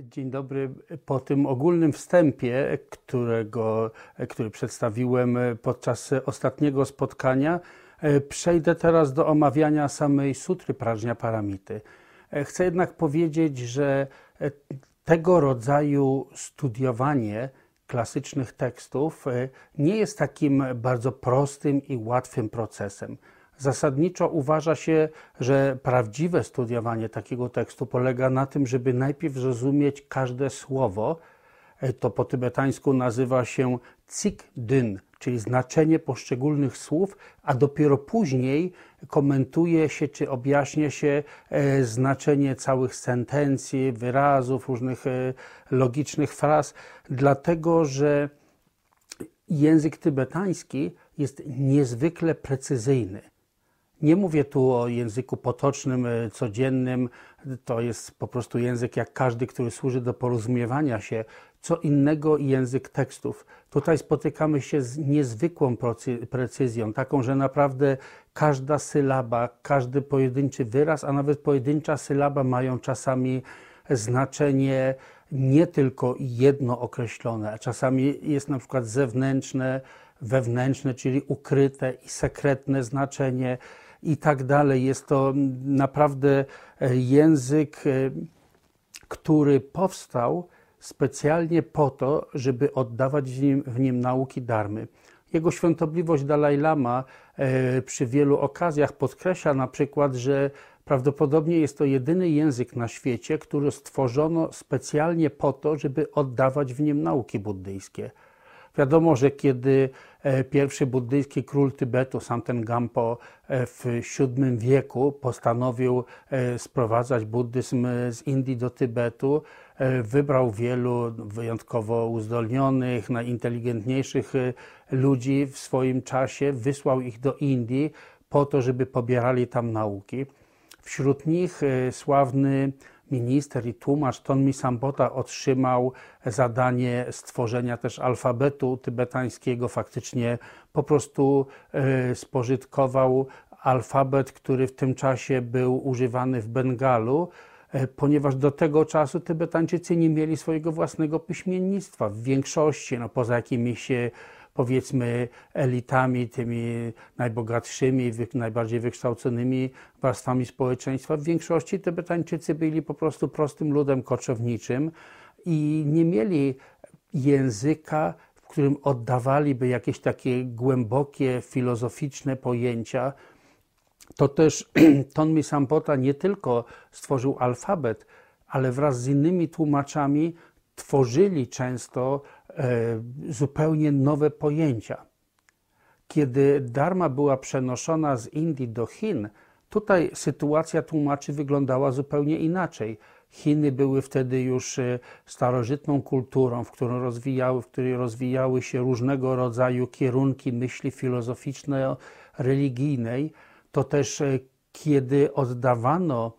Dzień dobry. Po tym ogólnym wstępie, którego, który przedstawiłem podczas ostatniego spotkania, przejdę teraz do omawiania samej sutry Prażnia Paramity. Chcę jednak powiedzieć, że tego rodzaju studiowanie klasycznych tekstów nie jest takim bardzo prostym i łatwym procesem. Zasadniczo uważa się, że prawdziwe studiowanie takiego tekstu polega na tym, żeby najpierw zrozumieć każde słowo. E, to po tybetańsku nazywa się cik-dyn, czyli znaczenie poszczególnych słów, a dopiero później komentuje się czy objaśnia się e, znaczenie całych sentencji, wyrazów, różnych e, logicznych fraz, dlatego że język tybetański jest niezwykle precyzyjny. Nie mówię tu o języku potocznym, e, codziennym. To jest po prostu język jak każdy, który służy do porozumiewania się. Co innego język tekstów. Tutaj spotykamy się z niezwykłą precyzją, taką, że naprawdę każda sylaba, każdy pojedynczy wyraz, a nawet pojedyncza sylaba mają czasami znaczenie nie tylko jedno określone, a czasami jest na przykład zewnętrzne, wewnętrzne, czyli ukryte i sekretne znaczenie i tak dalej. Jest to naprawdę e, język, e, który powstał specjalnie po to, żeby oddawać w nim, w nim nauki darmy. Jego świątobliwość Dalaj Lama e, przy wielu okazjach podkreśla na przykład, że prawdopodobnie jest to jedyny język na świecie, który stworzono specjalnie po to, żeby oddawać w nim nauki buddyjskie. Wiadomo, że kiedy e, pierwszy buddyjski król Tybetu, Samten Gampo e, w VII wieku postanowił e, sprowadzać buddyzm z Indii do Tybetu, wybrał wielu wyjątkowo uzdolnionych, najinteligentniejszych ludzi w swoim czasie, wysłał ich do Indii po to, żeby pobierali tam nauki. Wśród nich sławny minister i tłumacz Tonmi Sambota otrzymał zadanie stworzenia też alfabetu tybetańskiego. Faktycznie po prostu e, spożytkował alfabet, który w tym czasie był używany w Bengalu e, ponieważ do tego czasu Tybetańczycy nie mieli swojego własnego piśmiennictwa. W większości, no poza jakimiś powiedzmy elitami, tymi najbogatszymi, najbardziej wykształconymi warstwami społeczeństwa. W większości Tybetańczycy byli po prostu prostym ludem koczowniczym i nie mieli języka, w którym oddawaliby jakieś takie głębokie, filozoficzne pojęcia. To też Tonmi Sampota nie tylko stworzył alfabet, ale wraz z innymi tłumaczami tworzyli często E, zupełnie nowe pojęcia. Kiedy Dharma była przenoszona z Indii do Chin, tutaj sytuacja tłumaczy wyglądała zupełnie inaczej. Chiny były wtedy już e, starożytną kulturą, w, którą rozwijały, w której rozwijały się różnego rodzaju kierunki myśli filozoficzno-religijnej. To też e, kiedy oddawano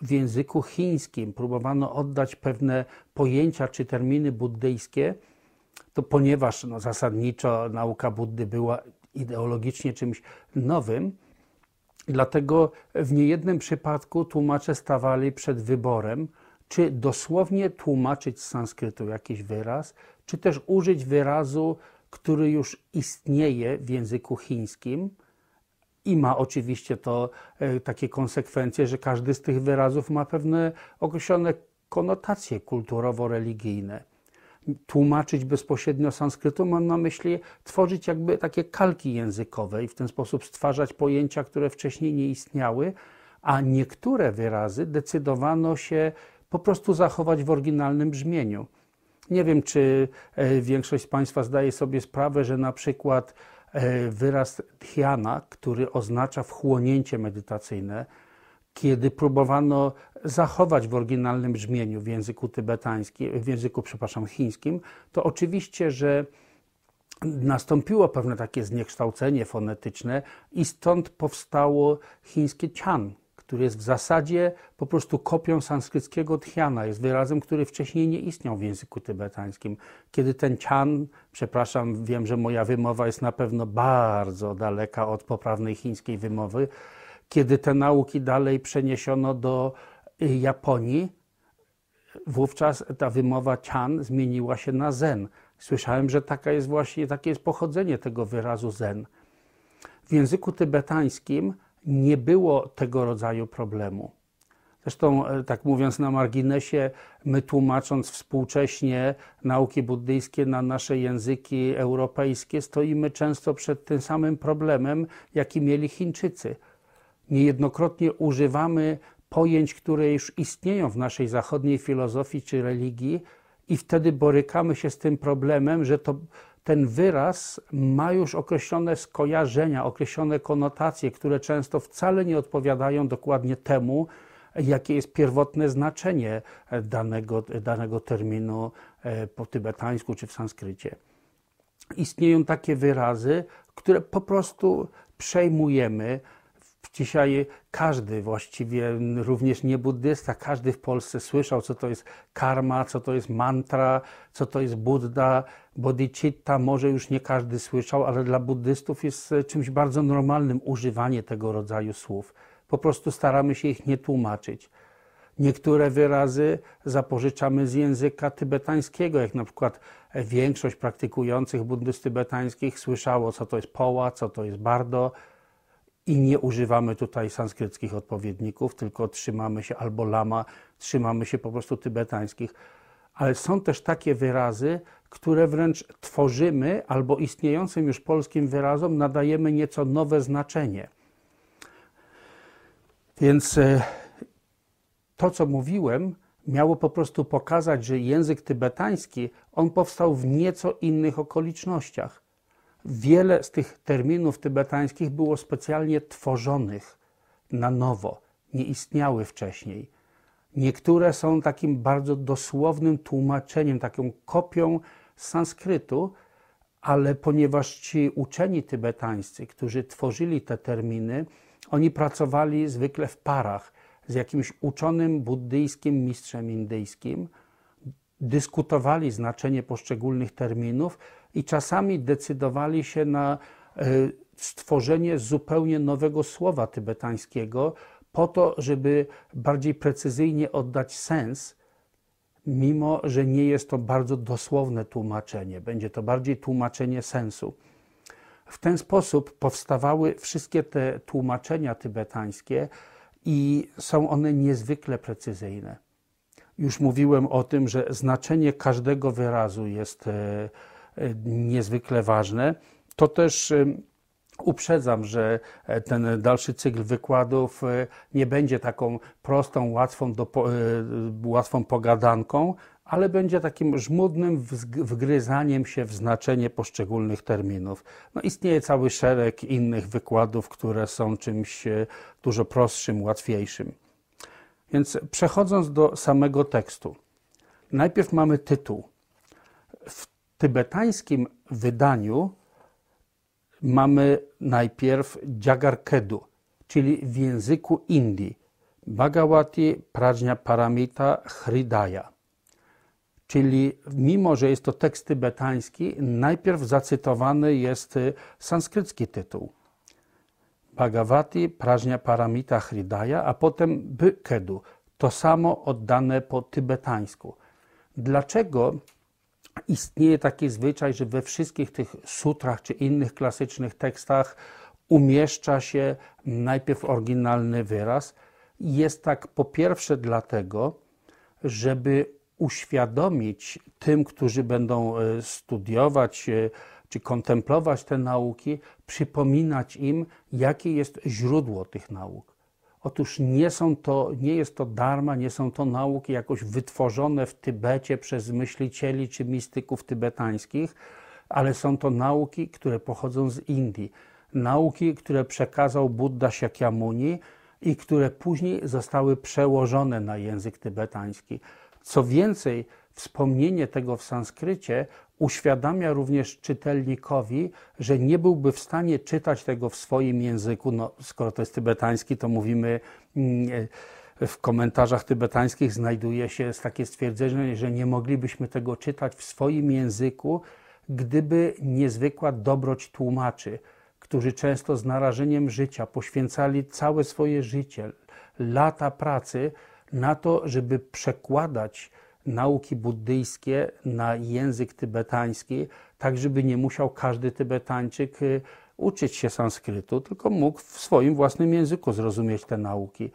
w języku chińskim, próbowano oddać pewne pojęcia czy terminy buddyjskie, to ponieważ no, zasadniczo nauka Buddy była ideologicznie czymś nowym, dlatego w niejednym przypadku tłumacze stawali przed wyborem, czy dosłownie tłumaczyć z sanskrytu jakiś wyraz, czy też użyć wyrazu, który już istnieje w języku chińskim i ma oczywiście to e, takie konsekwencje, że każdy z tych wyrazów ma pewne określone konotacje kulturowo-religijne tłumaczyć bezpośrednio sanskrytu, mam na myśli tworzyć jakby takie kalki językowe i w ten sposób stwarzać pojęcia, które wcześniej nie istniały, a niektóre wyrazy decydowano się po prostu zachować w oryginalnym brzmieniu. Nie wiem, czy e, większość z Państwa zdaje sobie sprawę, że na przykład wyraz dhyana, który oznacza wchłonięcie medytacyjne, kiedy próbowano zachować w oryginalnym brzmieniu w języku tybetańskim, w języku, przepraszam, chińskim, to oczywiście, że nastąpiło pewne takie zniekształcenie fonetyczne i stąd powstało chińskie cian, który jest w zasadzie po prostu kopią sanskryckiego tchiana, jest wyrazem, który wcześniej nie istniał w języku tybetańskim. Kiedy ten cian, przepraszam, wiem, że moja wymowa jest na pewno bardzo daleka od poprawnej chińskiej wymowy, kiedy te nauki dalej przeniesiono do Japonii, wówczas ta wymowa cian zmieniła się na zen. Słyszałem, że taka jest właśnie, takie jest pochodzenie tego wyrazu zen. W języku tybetańskim nie było tego rodzaju problemu. Zresztą, e, tak mówiąc na marginesie, my tłumacząc współcześnie nauki buddyjskie na nasze języki europejskie, stoimy często przed tym samym problemem, jaki mieli Chińczycy. Niejednokrotnie używamy pojęć, które już istnieją w naszej zachodniej filozofii czy religii, i wtedy borykamy się z tym problemem, że to, ten wyraz ma już określone skojarzenia, określone konotacje, które często wcale nie odpowiadają dokładnie temu, jakie jest pierwotne znaczenie danego, danego terminu e, po tybetańsku czy w sanskrycie. Istnieją takie wyrazy, które po prostu przejmujemy. Dzisiaj każdy właściwie, również nie buddysta, każdy w Polsce słyszał, co to jest karma, co to jest mantra, co to jest Buddha, bodhicitta. Może już nie każdy słyszał, ale dla buddystów jest czymś bardzo normalnym używanie tego rodzaju słów. Po prostu staramy się ich nie tłumaczyć. Niektóre wyrazy zapożyczamy z języka tybetańskiego, jak na przykład większość praktykujących buddyst tybetańskich słyszało, co to jest poła, co to jest bardo, i nie używamy tutaj sanskryckich odpowiedników, tylko trzymamy się albo lama, trzymamy się po prostu tybetańskich. Ale są też takie wyrazy, które wręcz tworzymy albo istniejącym już polskim wyrazom nadajemy nieco nowe znaczenie. Więc e, to, co mówiłem, miało po prostu pokazać, że język tybetański, on powstał w nieco innych okolicznościach. Wiele z tych terminów tybetańskich było specjalnie tworzonych na nowo, nie istniały wcześniej. Niektóre są takim bardzo dosłownym tłumaczeniem, taką kopią sanskrytu, ale ponieważ ci uczeni tybetańscy, którzy tworzyli te terminy, oni pracowali zwykle w parach z jakimś uczonym buddyjskim mistrzem indyjskim, dyskutowali znaczenie poszczególnych terminów i czasami decydowali się na e, stworzenie zupełnie nowego słowa tybetańskiego, po to, żeby bardziej precyzyjnie oddać sens, mimo że nie jest to bardzo dosłowne tłumaczenie, będzie to bardziej tłumaczenie sensu. W ten sposób powstawały wszystkie te tłumaczenia tybetańskie i są one niezwykle precyzyjne. Już mówiłem o tym, że znaczenie każdego wyrazu jest e, niezwykle ważne. To też e, uprzedzam, że ten dalszy cykl wykładów nie będzie taką prostą, łatwą, do, łatwą pogadanką, ale będzie takim żmudnym wgryzaniem się w znaczenie poszczególnych terminów. No, istnieje cały szereg innych wykładów, które są czymś e, dużo prostszym, łatwiejszym. Więc przechodząc do samego tekstu. Najpierw mamy tytuł. Tybetańskim wydaniu mamy najpierw Jagarkedu, czyli w języku Indii. Bhagavati Prajna Paramita Hridaya. Czyli mimo, że jest to tekst tybetański, najpierw zacytowany jest sanskrycki tytuł. Bhagavati Prajna Paramita Hridaya, a potem Bykedu. To samo oddane po tybetańsku. Dlaczego istnieje taki zwyczaj, że we wszystkich tych sutrach czy innych klasycznych tekstach umieszcza się najpierw oryginalny wyraz? Jest tak po pierwsze dlatego, żeby uświadomić tym, którzy będą e, studiować e, czy kontemplować te nauki, przypominać im, jakie jest źródło tych nauk. Otóż nie, są to, nie jest to darma, nie są to nauki jakoś wytworzone w Tybecie przez myślicieli czy mistyków tybetańskich, ale są to nauki, które pochodzą z Indii. Nauki, które przekazał Buddha Shakyamuni i które później zostały przełożone na język tybetański. Co więcej, wspomnienie tego w sanskrycie uświadamia również czytelnikowi, że nie byłby w stanie czytać tego w swoim języku. No, skoro to jest tybetański, to mówimy mm, w komentarzach tybetańskich znajduje się takie stwierdzenie, że nie moglibyśmy tego czytać w swoim języku, gdyby niezwykła dobroć tłumaczy, którzy często z narażeniem życia poświęcali całe swoje życie, lata pracy na to, żeby przekładać nauki buddyjskie na język tybetański, tak żeby nie musiał każdy Tybetańczyk y, uczyć się sanskrytu, tylko mógł w swoim własnym języku zrozumieć te nauki.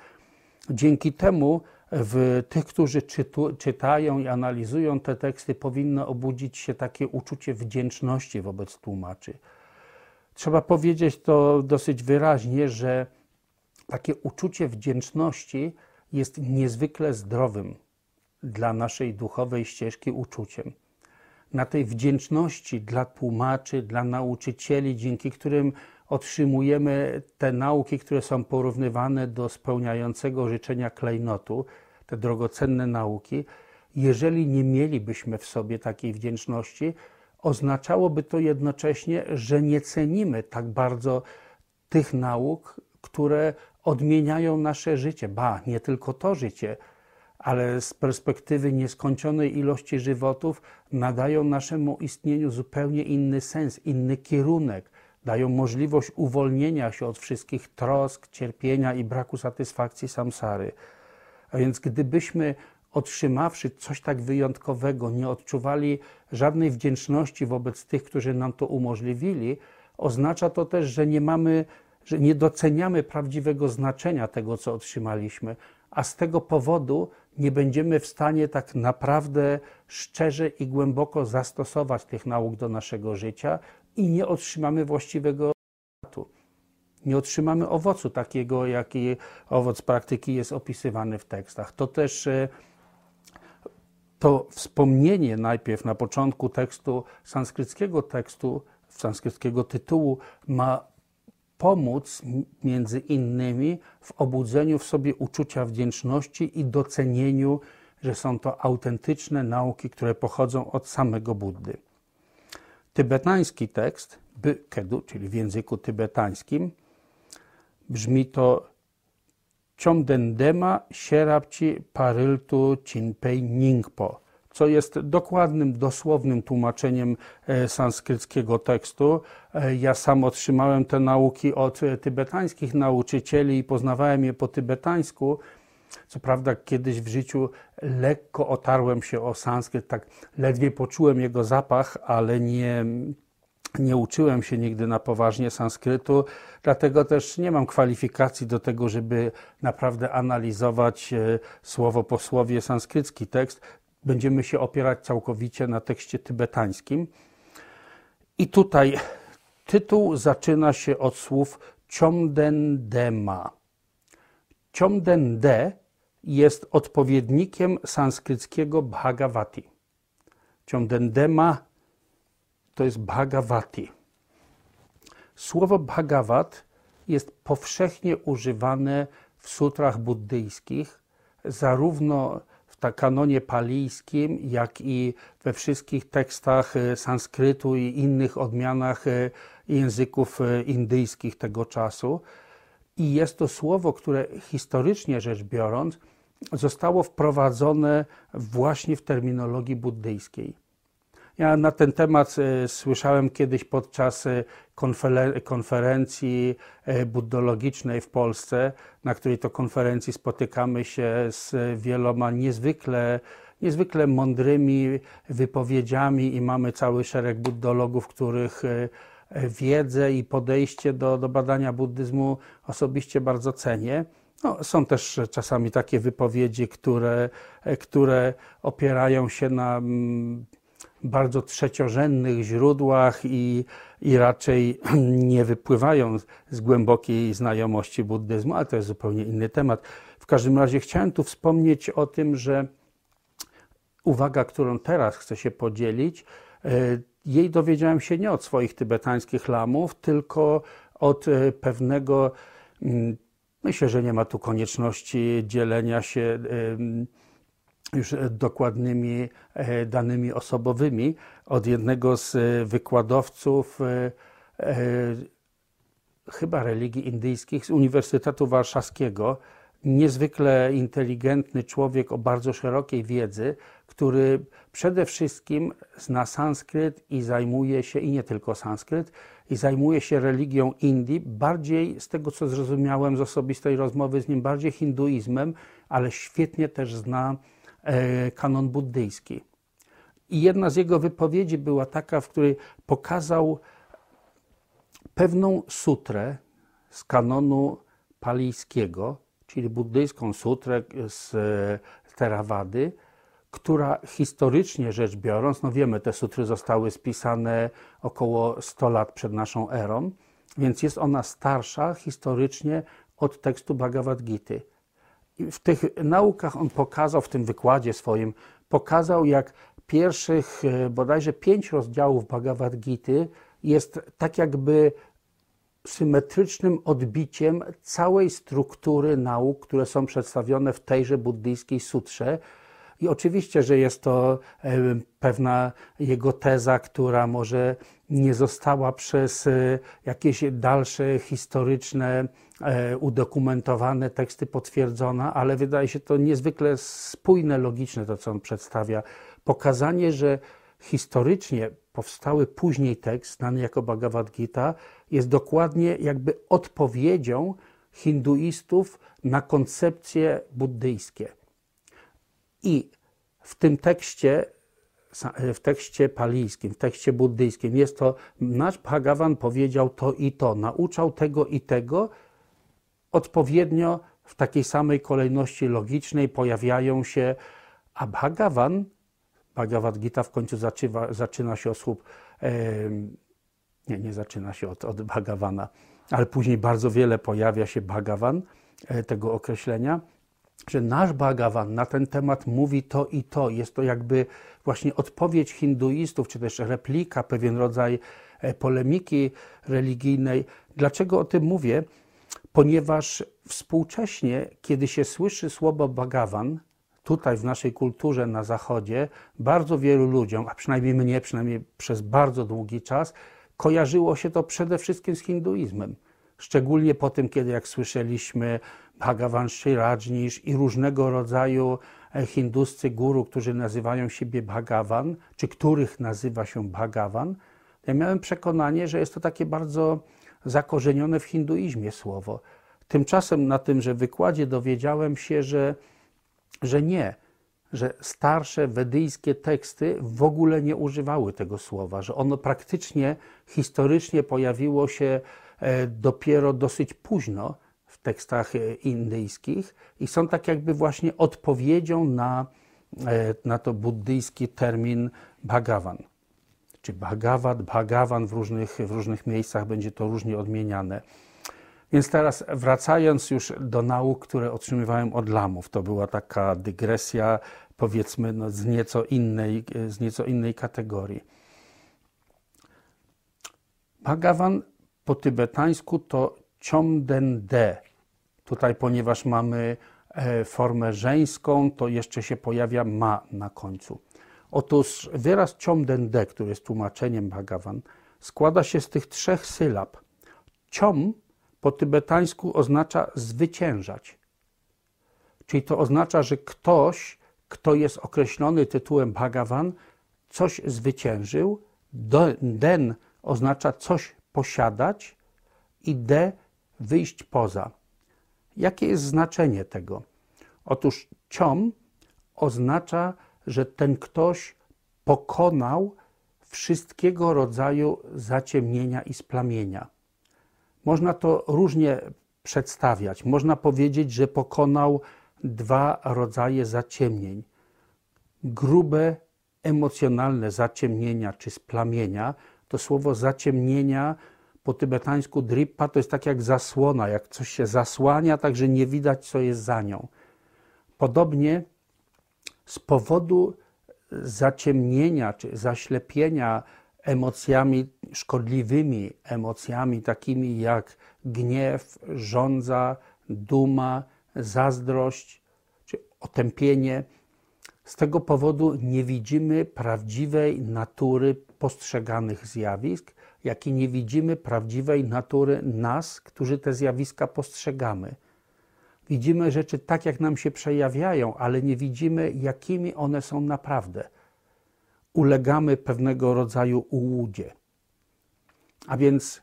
Dzięki temu w tych, którzy czytu, czytają i analizują te teksty, powinno obudzić się takie uczucie wdzięczności wobec tłumaczy. Trzeba powiedzieć to dosyć wyraźnie, że takie uczucie wdzięczności jest niezwykle zdrowym dla naszej duchowej ścieżki uczuciem. Na tej wdzięczności dla tłumaczy, dla nauczycieli, dzięki którym otrzymujemy te nauki, które są porównywane do spełniającego życzenia klejnotu, te drogocenne nauki, jeżeli nie mielibyśmy w sobie takiej wdzięczności, oznaczałoby to jednocześnie, że nie cenimy tak bardzo tych nauk, które odmieniają nasze życie. Ba, nie tylko to życie, ale z perspektywy nieskończonej ilości żywotów nadają naszemu istnieniu zupełnie inny sens, inny kierunek, dają możliwość uwolnienia się od wszystkich trosk, cierpienia i braku satysfakcji samsary. A więc gdybyśmy otrzymawszy coś tak wyjątkowego, nie odczuwali żadnej wdzięczności wobec tych, którzy nam to umożliwili, oznacza to też, że nie mamy, że nie doceniamy prawdziwego znaczenia tego, co otrzymaliśmy, a z tego powodu nie będziemy w stanie tak naprawdę szczerze i głęboko zastosować tych nauk do naszego życia i nie otrzymamy właściwego rezultatu. Nie otrzymamy owocu takiego, jaki owoc praktyki jest opisywany w tekstach. To też e, to wspomnienie najpierw na początku tekstu, sanskryckiego tekstu, sanskryckiego tytułu ma pomóc między innymi w obudzeniu w sobie uczucia wdzięczności i docenieniu, że są to autentyczne nauki, które pochodzą od samego Buddy. Tybetański tekst, by kedu, czyli w języku tybetańskim, brzmi to Chomdendema Sierapci Paryltu Chinpei Ningpo co jest dokładnym, dosłownym tłumaczeniem e, sanskryckiego tekstu. E, ja sam otrzymałem te nauki od e, tybetańskich nauczycieli i poznawałem je po tybetańsku. Co prawda, kiedyś w życiu lekko otarłem się o sanskryt, tak ledwie poczułem jego zapach, ale nie, nie uczyłem się nigdy na poważnie sanskrytu, dlatego też nie mam kwalifikacji do tego, żeby naprawdę analizować słowo po słowie sanskrycki tekst będziemy się opierać całkowicie na tekście tybetańskim. I tutaj tytuł zaczyna się od słów Chomdendema. Chomdende jest odpowiednikiem sanskryckiego Bhagavati. Chomdendema to jest Bhagavati. Słowo Bhagavat jest powszechnie używane w sutrach buddyjskich, zarówno kanonie palijskim, jak i we wszystkich tekstach e, sanskrytu i innych odmianach e, języków e, indyjskich tego czasu. I jest to słowo, które historycznie rzecz biorąc zostało wprowadzone właśnie w terminologii buddyjskiej. Ja na ten temat e, słyszałem kiedyś podczas e, konferencji e, buddologicznej w Polsce, na której to konferencji spotykamy się z wieloma niezwykle, niezwykle mądrymi wypowiedziami i mamy cały szereg buddologów, których wiedzę i podejście do, do badania buddyzmu osobiście bardzo cenię. No, są też czasami takie wypowiedzi, które, które opierają się na mm, bardzo trzeciorzędnych źródłach i, i raczej nie wypływają z głębokiej znajomości buddyzmu, ale to jest zupełnie inny temat. W każdym razie chciałem tu wspomnieć o tym, że uwaga, którą teraz chcę się podzielić, e, jej dowiedziałem się nie od swoich tybetańskich lamów, tylko od e, pewnego, mm, myślę, że nie ma tu konieczności dzielenia się już dokładnymi e, danymi osobowymi. Od jednego z e, wykładowców e, chyba religii indyjskich z Uniwersytetu Warszawskiego, niezwykle inteligentny człowiek o bardzo szerokiej wiedzy, który przede wszystkim zna sanskryt i zajmuje się, i nie tylko sanskryt, i zajmuje się religią Indii, bardziej z tego co zrozumiałem z osobistej rozmowy z nim, bardziej hinduizmem, ale świetnie też zna e, kanon buddyjski. I jedna z jego wypowiedzi była taka, w której pokazał pewną sutrę z kanonu palijskiego, czyli buddyjską sutrę z Theravady, która historycznie rzecz biorąc, no wiemy, te sutry zostały spisane około 100 lat przed naszą erą, więc jest ona starsza historycznie od tekstu Bhagavad Gita. W tych naukach on pokazał, w tym wykładzie swoim, pokazał, jak pierwszych e, bodajże pięć rozdziałów Bhagavad Gita jest tak jakby symetrycznym odbiciem całej struktury nauk, które są przedstawione w tejże buddyjskiej sutrze. I oczywiście, że jest to pewna jego teza, która może nie została przez e, jakieś dalsze historyczne, e, udokumentowane teksty potwierdzona, ale wydaje się to niezwykle spójne, logiczne to, co on przedstawia. Pokazanie, że historycznie powstały później tekst, znany jako Bhagavad Gita, jest dokładnie jakby odpowiedzią hinduistów na koncepcje buddyjskie. I w tym tekście, w tekście palijskim, w tekście buddyjskim jest to, nasz Bhagavan powiedział to i to, nauczał tego i tego, odpowiednio w takiej samej kolejności logicznej pojawiają się, a Bhagavan Bhagavad Gita w końcu zaczyna, zaczyna się od słów, e, nie, nie zaczyna się od, od Bhagavana, ale później bardzo wiele pojawia się Bhagavan, e, tego określenia, że nasz Bhagavan na ten temat mówi to i to. Jest to jakby właśnie odpowiedź hinduistów, czy też replika, pewien rodzaj e, polemiki religijnej. Dlaczego o tym mówię? Ponieważ współcześnie, kiedy się słyszy słowo Bhagavan, tutaj w naszej kulturze na Zachodzie bardzo wielu ludziom, a przynajmniej mnie, przynajmniej przez bardzo długi czas, kojarzyło się to przede wszystkim z hinduizmem. Szczególnie po tym, kiedy jak słyszeliśmy Bhagavan Sri Rajnish i różnego rodzaju e, hinduscy guru, którzy nazywają siebie Bhagavan, czy których nazywa się Bhagavan, ja miałem przekonanie, że jest to takie bardzo zakorzenione w hinduizmie słowo. Tymczasem na tymże wykładzie dowiedziałem się, że że nie, że starsze wedyjskie teksty w ogóle nie używały tego słowa, że ono praktycznie historycznie pojawiło się e, dopiero dosyć późno tekstach e, indyjskich i są tak jakby właśnie odpowiedzią na, e, na to buddyjski termin Bhagavan. Czy Bhagavad, Bhagavan w różnych, w różnych miejscach będzie to różnie odmieniane. Więc teraz wracając już do nauk, które otrzymywałem od lamów, to była taka dygresja, powiedzmy, no, z, nieco innej, z nieco innej kategorii. Bhagavan po tybetańsku to Chomden-de. Tutaj, ponieważ mamy e, formę żeńską, to jeszcze się pojawia ma na końcu. Otóż wyraz Chomden-de, który jest tłumaczeniem Bhagavan, składa się z tych trzech sylab. Chom po tybetańsku oznacza zwyciężać. Czyli to oznacza, że ktoś, kto jest określony tytułem Bhagavan, coś zwyciężył. Den oznacza coś posiadać i de wyjść poza. Jakie jest znaczenie tego? Otóż ciom oznacza, że ten ktoś pokonał wszystkiego rodzaju zaciemnienia i splamienia. Można to różnie przedstawiać. Można powiedzieć, że pokonał dwa rodzaje zaciemnień. Grube, emocjonalne zaciemnienia czy splamienia. To słowo zaciemnienia po tybetańsku drippa to jest tak jak zasłona, jak coś się zasłania, tak że nie widać, co jest za nią. Podobnie z powodu zaciemnienia czy zaślepienia emocjami szkodliwymi, emocjami takimi jak gniew, żądza, duma, zazdrość czy otępienie. Z tego powodu nie widzimy prawdziwej natury postrzeganych zjawisk, jak i nie widzimy prawdziwej natury nas, którzy te zjawiska postrzegamy. Widzimy rzeczy tak, jak nam się przejawiają, ale nie widzimy, jakimi one są naprawdę ulegamy pewnego rodzaju ułudzie. A więc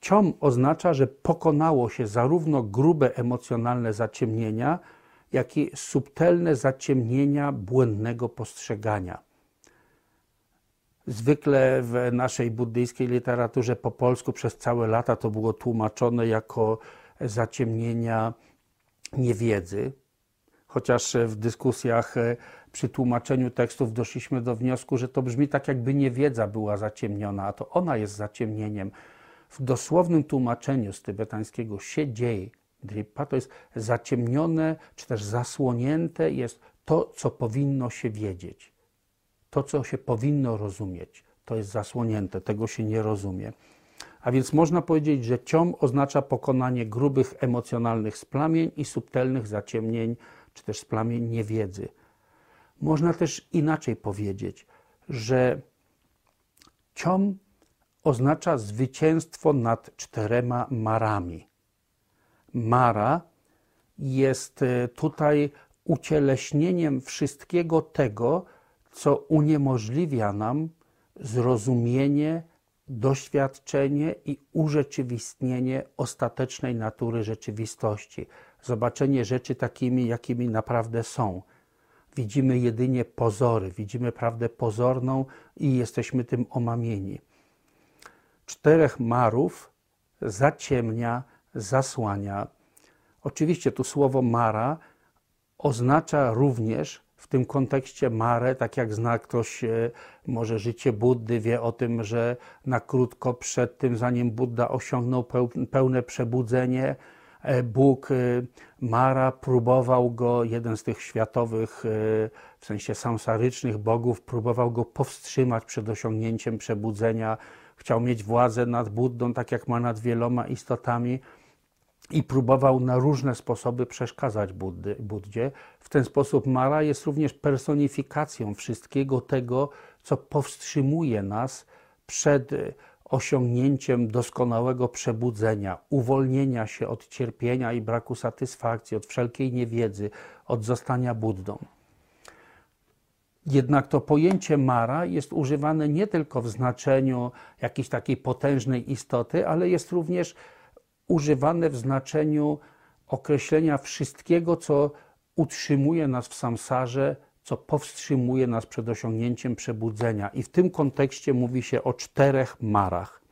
ciom oznacza, że pokonało się zarówno grube emocjonalne zaciemnienia, jak i subtelne zaciemnienia błędnego postrzegania. Zwykle w naszej buddyjskiej literaturze po polsku przez całe lata to było tłumaczone jako zaciemnienia niewiedzy, chociaż w dyskusjach przy tłumaczeniu tekstów doszliśmy do wniosku, że to brzmi tak, jakby niewiedza była zaciemniona, a to ona jest zaciemnieniem. W dosłownym tłumaczeniu z tybetańskiego siedziej dripa to jest zaciemnione, czy też zasłonięte jest to, co powinno się wiedzieć. To, co się powinno rozumieć, to jest zasłonięte, tego się nie rozumie. A więc można powiedzieć, że ciom oznacza pokonanie grubych emocjonalnych splamień i subtelnych zaciemnień, czy też splamień niewiedzy. Można też inaczej powiedzieć, że ciom oznacza zwycięstwo nad czterema marami. Mara jest e, tutaj ucieleśnieniem wszystkiego tego, co uniemożliwia nam zrozumienie, doświadczenie i urzeczywistnienie ostatecznej natury rzeczywistości, zobaczenie rzeczy takimi, jakimi naprawdę są. Widzimy jedynie pozory, widzimy prawdę pozorną i jesteśmy tym omamieni. Czterech marów zaciemnia, zasłania. Oczywiście tu słowo mara oznacza również w tym kontekście marę, tak jak zna ktoś e, może życie Buddy, wie o tym, że na krótko przed tym, zanim Buddha osiągnął pełne przebudzenie, e, Bóg e, Mara próbował go, jeden z tych światowych, w sensie samsarycznych bogów, próbował go powstrzymać przed osiągnięciem przebudzenia. Chciał mieć władzę nad Buddą, tak jak ma nad wieloma istotami i próbował na różne sposoby przeszkadzać Buddy, Buddzie. W ten sposób Mara jest również personifikacją wszystkiego tego, co powstrzymuje nas przed osiągnięciem doskonałego przebudzenia, uwolnienia się od cierpienia i braku satysfakcji, od wszelkiej niewiedzy, od zostania Buddą. Jednak to pojęcie Mara jest używane nie tylko w znaczeniu jakiejś takiej potężnej istoty, ale jest również używane w znaczeniu określenia wszystkiego, co utrzymuje nas w samsarze, co powstrzymuje nas przed osiągnięciem przebudzenia. I w tym kontekście mówi się o czterech marach.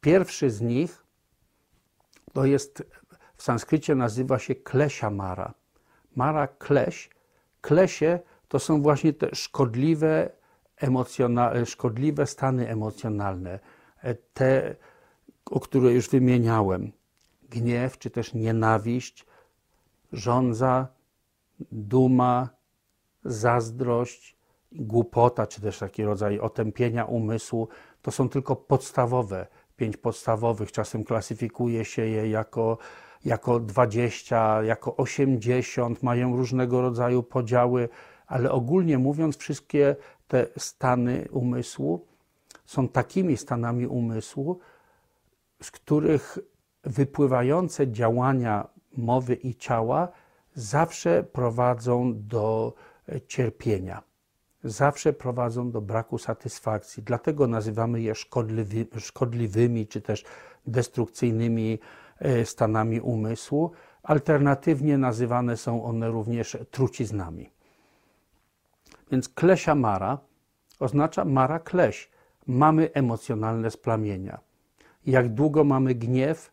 Pierwszy z nich to jest w sanskrycie nazywa się klesia mara. Mara kleś. Klesie to są właśnie te szkodliwe, szkodliwe stany emocjonalne, te o które już wymieniałem. Gniew czy też nienawiść, żądza, duma, zazdrość, głupota, czy też taki rodzaj otępienia umysłu, to są tylko podstawowe, pięć podstawowych. Czasem klasyfikuje się je jako, jako 20, jako 80, mają różnego rodzaju podziały, ale ogólnie mówiąc, wszystkie te stany umysłu są takimi stanami umysłu, z których wypływające działania mowy i ciała zawsze prowadzą do e, cierpienia, zawsze prowadzą do braku satysfakcji. Dlatego nazywamy je szkodliwy, szkodliwymi czy też destrukcyjnymi e, stanami umysłu. Alternatywnie nazywane są one również truciznami. Więc klesia mara oznacza mara kleś. Mamy emocjonalne splamienia jak długo mamy gniew,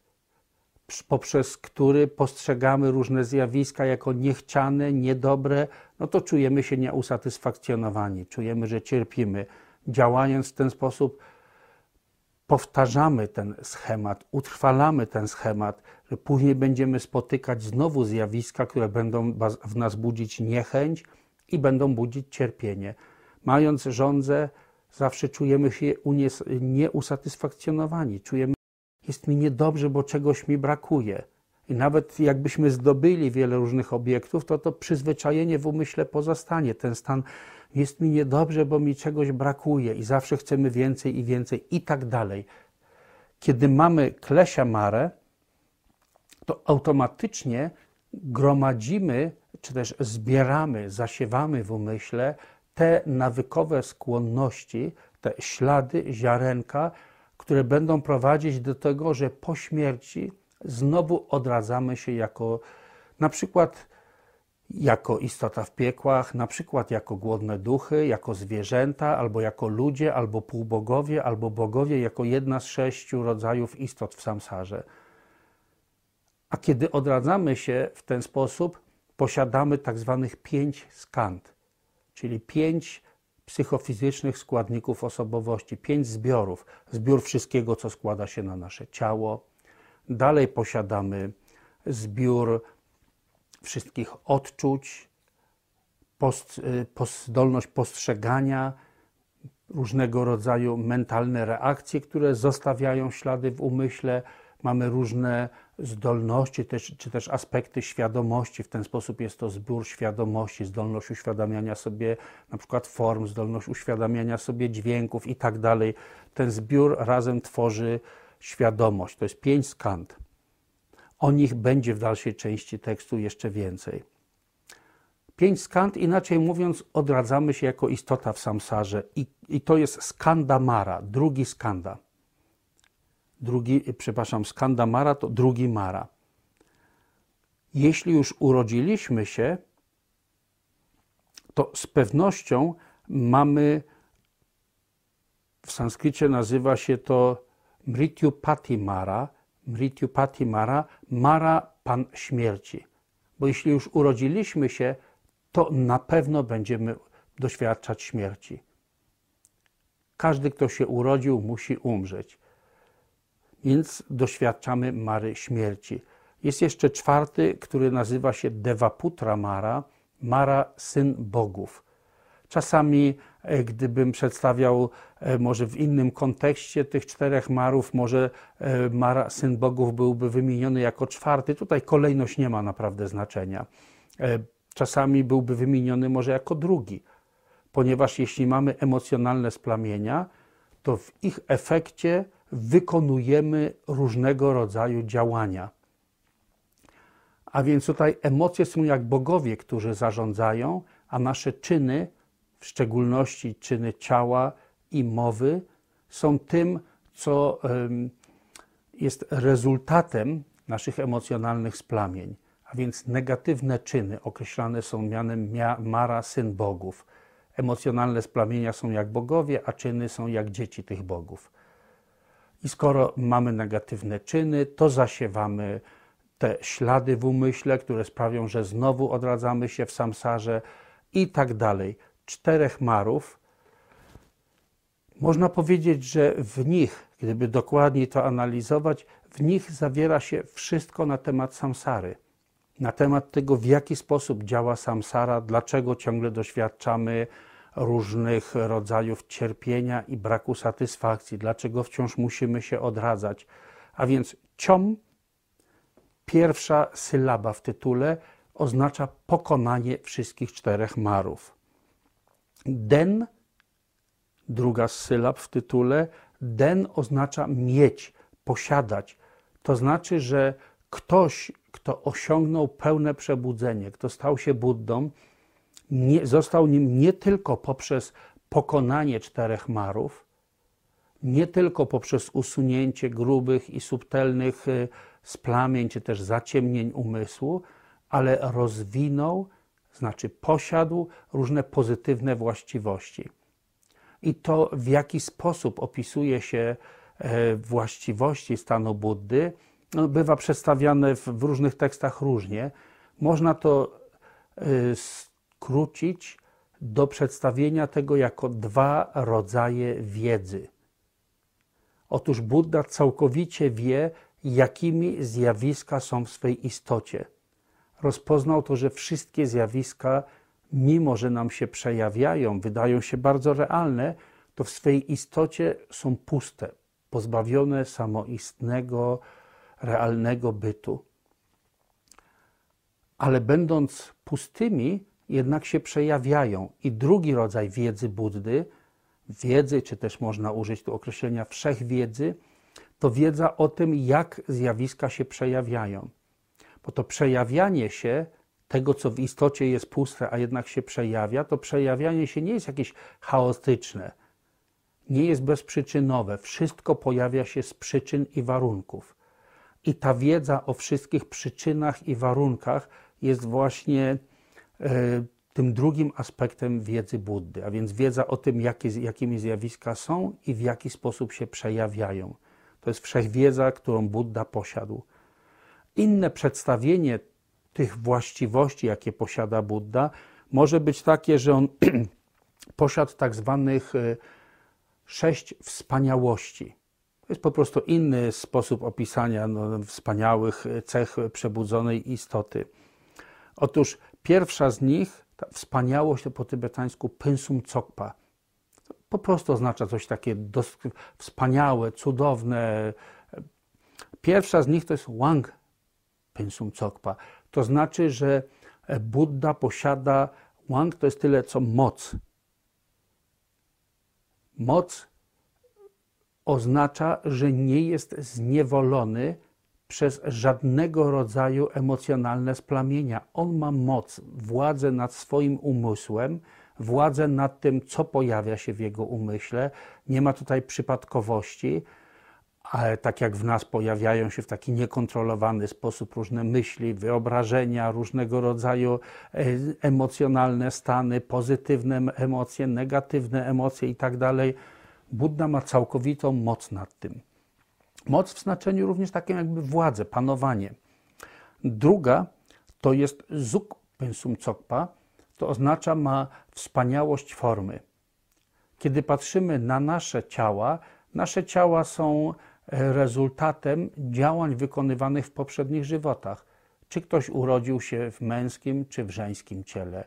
poprzez który postrzegamy różne zjawiska jako niechciane, niedobre, no to czujemy się nieusatysfakcjonowani, czujemy, że cierpimy. Działając w ten sposób, powtarzamy ten schemat, utrwalamy ten schemat, że później będziemy spotykać znowu zjawiska, które będą w nas budzić niechęć i będą budzić cierpienie. Mając żądzę, zawsze czujemy się nieusatysfakcjonowani. Czujemy, jest mi niedobrze, bo czegoś mi brakuje. I nawet jakbyśmy zdobyli wiele różnych obiektów, to to przyzwyczajenie w umyśle pozostanie. Ten stan jest mi niedobrze, bo mi czegoś brakuje i zawsze chcemy więcej i więcej i tak dalej. Kiedy mamy klesia mare, to automatycznie gromadzimy, czy też zbieramy, zasiewamy w umyśle te nawykowe skłonności, te ślady, ziarenka, które będą prowadzić do tego, że po śmierci znowu odradzamy się jako na przykład jako istota w piekłach, na przykład jako głodne duchy, jako zwierzęta, albo jako ludzie, albo półbogowie, albo bogowie, jako jedna z sześciu rodzajów istot w samsarze. A kiedy odradzamy się w ten sposób, posiadamy tak zwanych pięć skant, czyli pięć psychofizycznych składników osobowości, pięć zbiorów. Zbiór wszystkiego, co składa się na nasze ciało. Dalej posiadamy zbiór wszystkich odczuć, post, y, post, zdolność postrzegania, różnego rodzaju mentalne reakcje, które zostawiają ślady w umyśle. Mamy różne zdolności też, czy też aspekty świadomości. W ten sposób jest to zbiór świadomości, zdolność uświadamiania sobie na przykład form, zdolność uświadamiania sobie dźwięków i tak dalej. Ten zbiór razem tworzy świadomość. To jest pięć skant. O nich będzie w dalszej części tekstu jeszcze więcej. Pięć skand, inaczej mówiąc, odradzamy się jako istota w samsarze i, i to jest skandamara, drugi skanda. Drugi, przepraszam, skandamara to drugi mara. Jeśli już urodziliśmy się, to z pewnością mamy, w sanskrycie nazywa się to Mrityu Patimara, Mrityu Patimara, Mara Pan Śmierci. Bo jeśli już urodziliśmy się, to na pewno będziemy doświadczać śmierci. Każdy, kto się urodził, musi umrzeć. Więc doświadczamy Mary śmierci. Jest jeszcze czwarty, który nazywa się Devaputra Mara, Mara syn bogów. Czasami, e, gdybym przedstawiał e, może w innym kontekście tych czterech marów, może e, Mara, syn bogów, byłby wymieniony jako czwarty. Tutaj kolejność nie ma naprawdę znaczenia. Czasami byłby wymieniony może jako drugi, ponieważ jeśli mamy emocjonalne splamienia, to w ich efekcie wykonujemy różnego rodzaju działania. A więc tutaj emocje są jak bogowie, którzy zarządzają, a nasze czyny w szczególności czyny ciała i mowy, są tym, co jest rezultatem naszych emocjonalnych splamień. A więc negatywne czyny określane są mianem Mara, syn bogów. Emocjonalne splamienia są jak bogowie, a czyny są jak dzieci tych bogów. I skoro mamy negatywne czyny, to zasiewamy te ślady w umyśle, które sprawią, że znowu odradzamy się w samsarze i tak dalej czterech marów, można powiedzieć, że w nich, gdyby dokładniej to analizować, w nich zawiera się wszystko na temat samsary. Na temat tego, w jaki sposób działa samsara, dlaczego ciągle doświadczamy różnych rodzajów cierpienia i braku satysfakcji, dlaczego wciąż musimy się odradzać. A więc ciom, pierwsza sylaba w tytule, oznacza pokonanie wszystkich czterech marów. Den, druga sylab w tytule, den oznacza mieć, posiadać. To znaczy, że ktoś, kto osiągnął pełne przebudzenie, kto stał się Buddą, nie, został nim nie tylko poprzez pokonanie czterech marów, nie tylko poprzez usunięcie grubych i subtelnych y, splamień czy też zaciemnień umysłu, ale rozwinął znaczy posiadł różne pozytywne właściwości. I to, w jaki sposób opisuje się e, właściwości stanu Buddy, no, bywa przedstawiane w, różnych tekstach różnie. Można to e, skrócić do przedstawienia tego jako dwa rodzaje wiedzy. Otóż Buddha całkowicie wie, jakimi zjawiska są w swej istocie rozpoznał to, że wszystkie zjawiska, mimo że nam się przejawiają, wydają się bardzo realne, to w swej istocie są puste, pozbawione samoistnego, realnego bytu. Ale będąc pustymi, jednak się przejawiają. I drugi rodzaj wiedzy Buddy, wiedzy, czy też można użyć tu określenia wszechwiedzy, to wiedza o tym, jak zjawiska się przejawiają. Bo to przejawianie się tego, co w istocie jest puste, a jednak się przejawia, to przejawianie się nie jest jakieś chaotyczne. nie jest bezprzyczynowe. Wszystko pojawia się z przyczyn i warunków. I ta wiedza o wszystkich przyczynach i warunkach jest właśnie tym drugim aspektem wiedzy Buddy, a więc wiedza o tym, jakie, jakimi zjawiska są i w jaki sposób się przejawiają. To jest wszechwiedza, którą Buddha posiadł. Inne przedstawienie tych właściwości, jakie posiada Buddha, może być takie, że on posiadł tak zwanych e, sześć wspaniałości. To jest po prostu inny sposób opisania no, wspaniałych cech przebudzonej istoty. Otóż pierwsza z nich, ta wspaniałość to po tybetańsku Pynsum Cokpa. Po prostu oznacza coś takie wspaniałe, cudowne. Pierwsza z nich to jest Wang Pynsum Cokpa. To znaczy, że Buddha posiada, Wang to jest tyle co moc. Moc oznacza, że nie jest zniewolony przez żadnego rodzaju emocjonalne splamienia. On ma moc, władzę nad swoim umysłem, władzę nad tym, co pojawia się w jego umyśle. Nie ma tutaj przypadkowości, ale tak jak w nas pojawiają się w taki niekontrolowany sposób różne myśli, wyobrażenia, różnego rodzaju e, emocjonalne stany, pozytywne emocje, negatywne emocje itd. Tak Buddha ma całkowitą moc nad tym. Moc w znaczeniu również takim jakby władzę, panowanie. Druga to jest zuk pensum cokpa, to oznacza ma wspaniałość formy. Kiedy patrzymy na nasze ciała, nasze ciała są e, rezultatem działań wykonywanych w poprzednich żywotach. Czy ktoś urodził się w męskim czy w żeńskim ciele,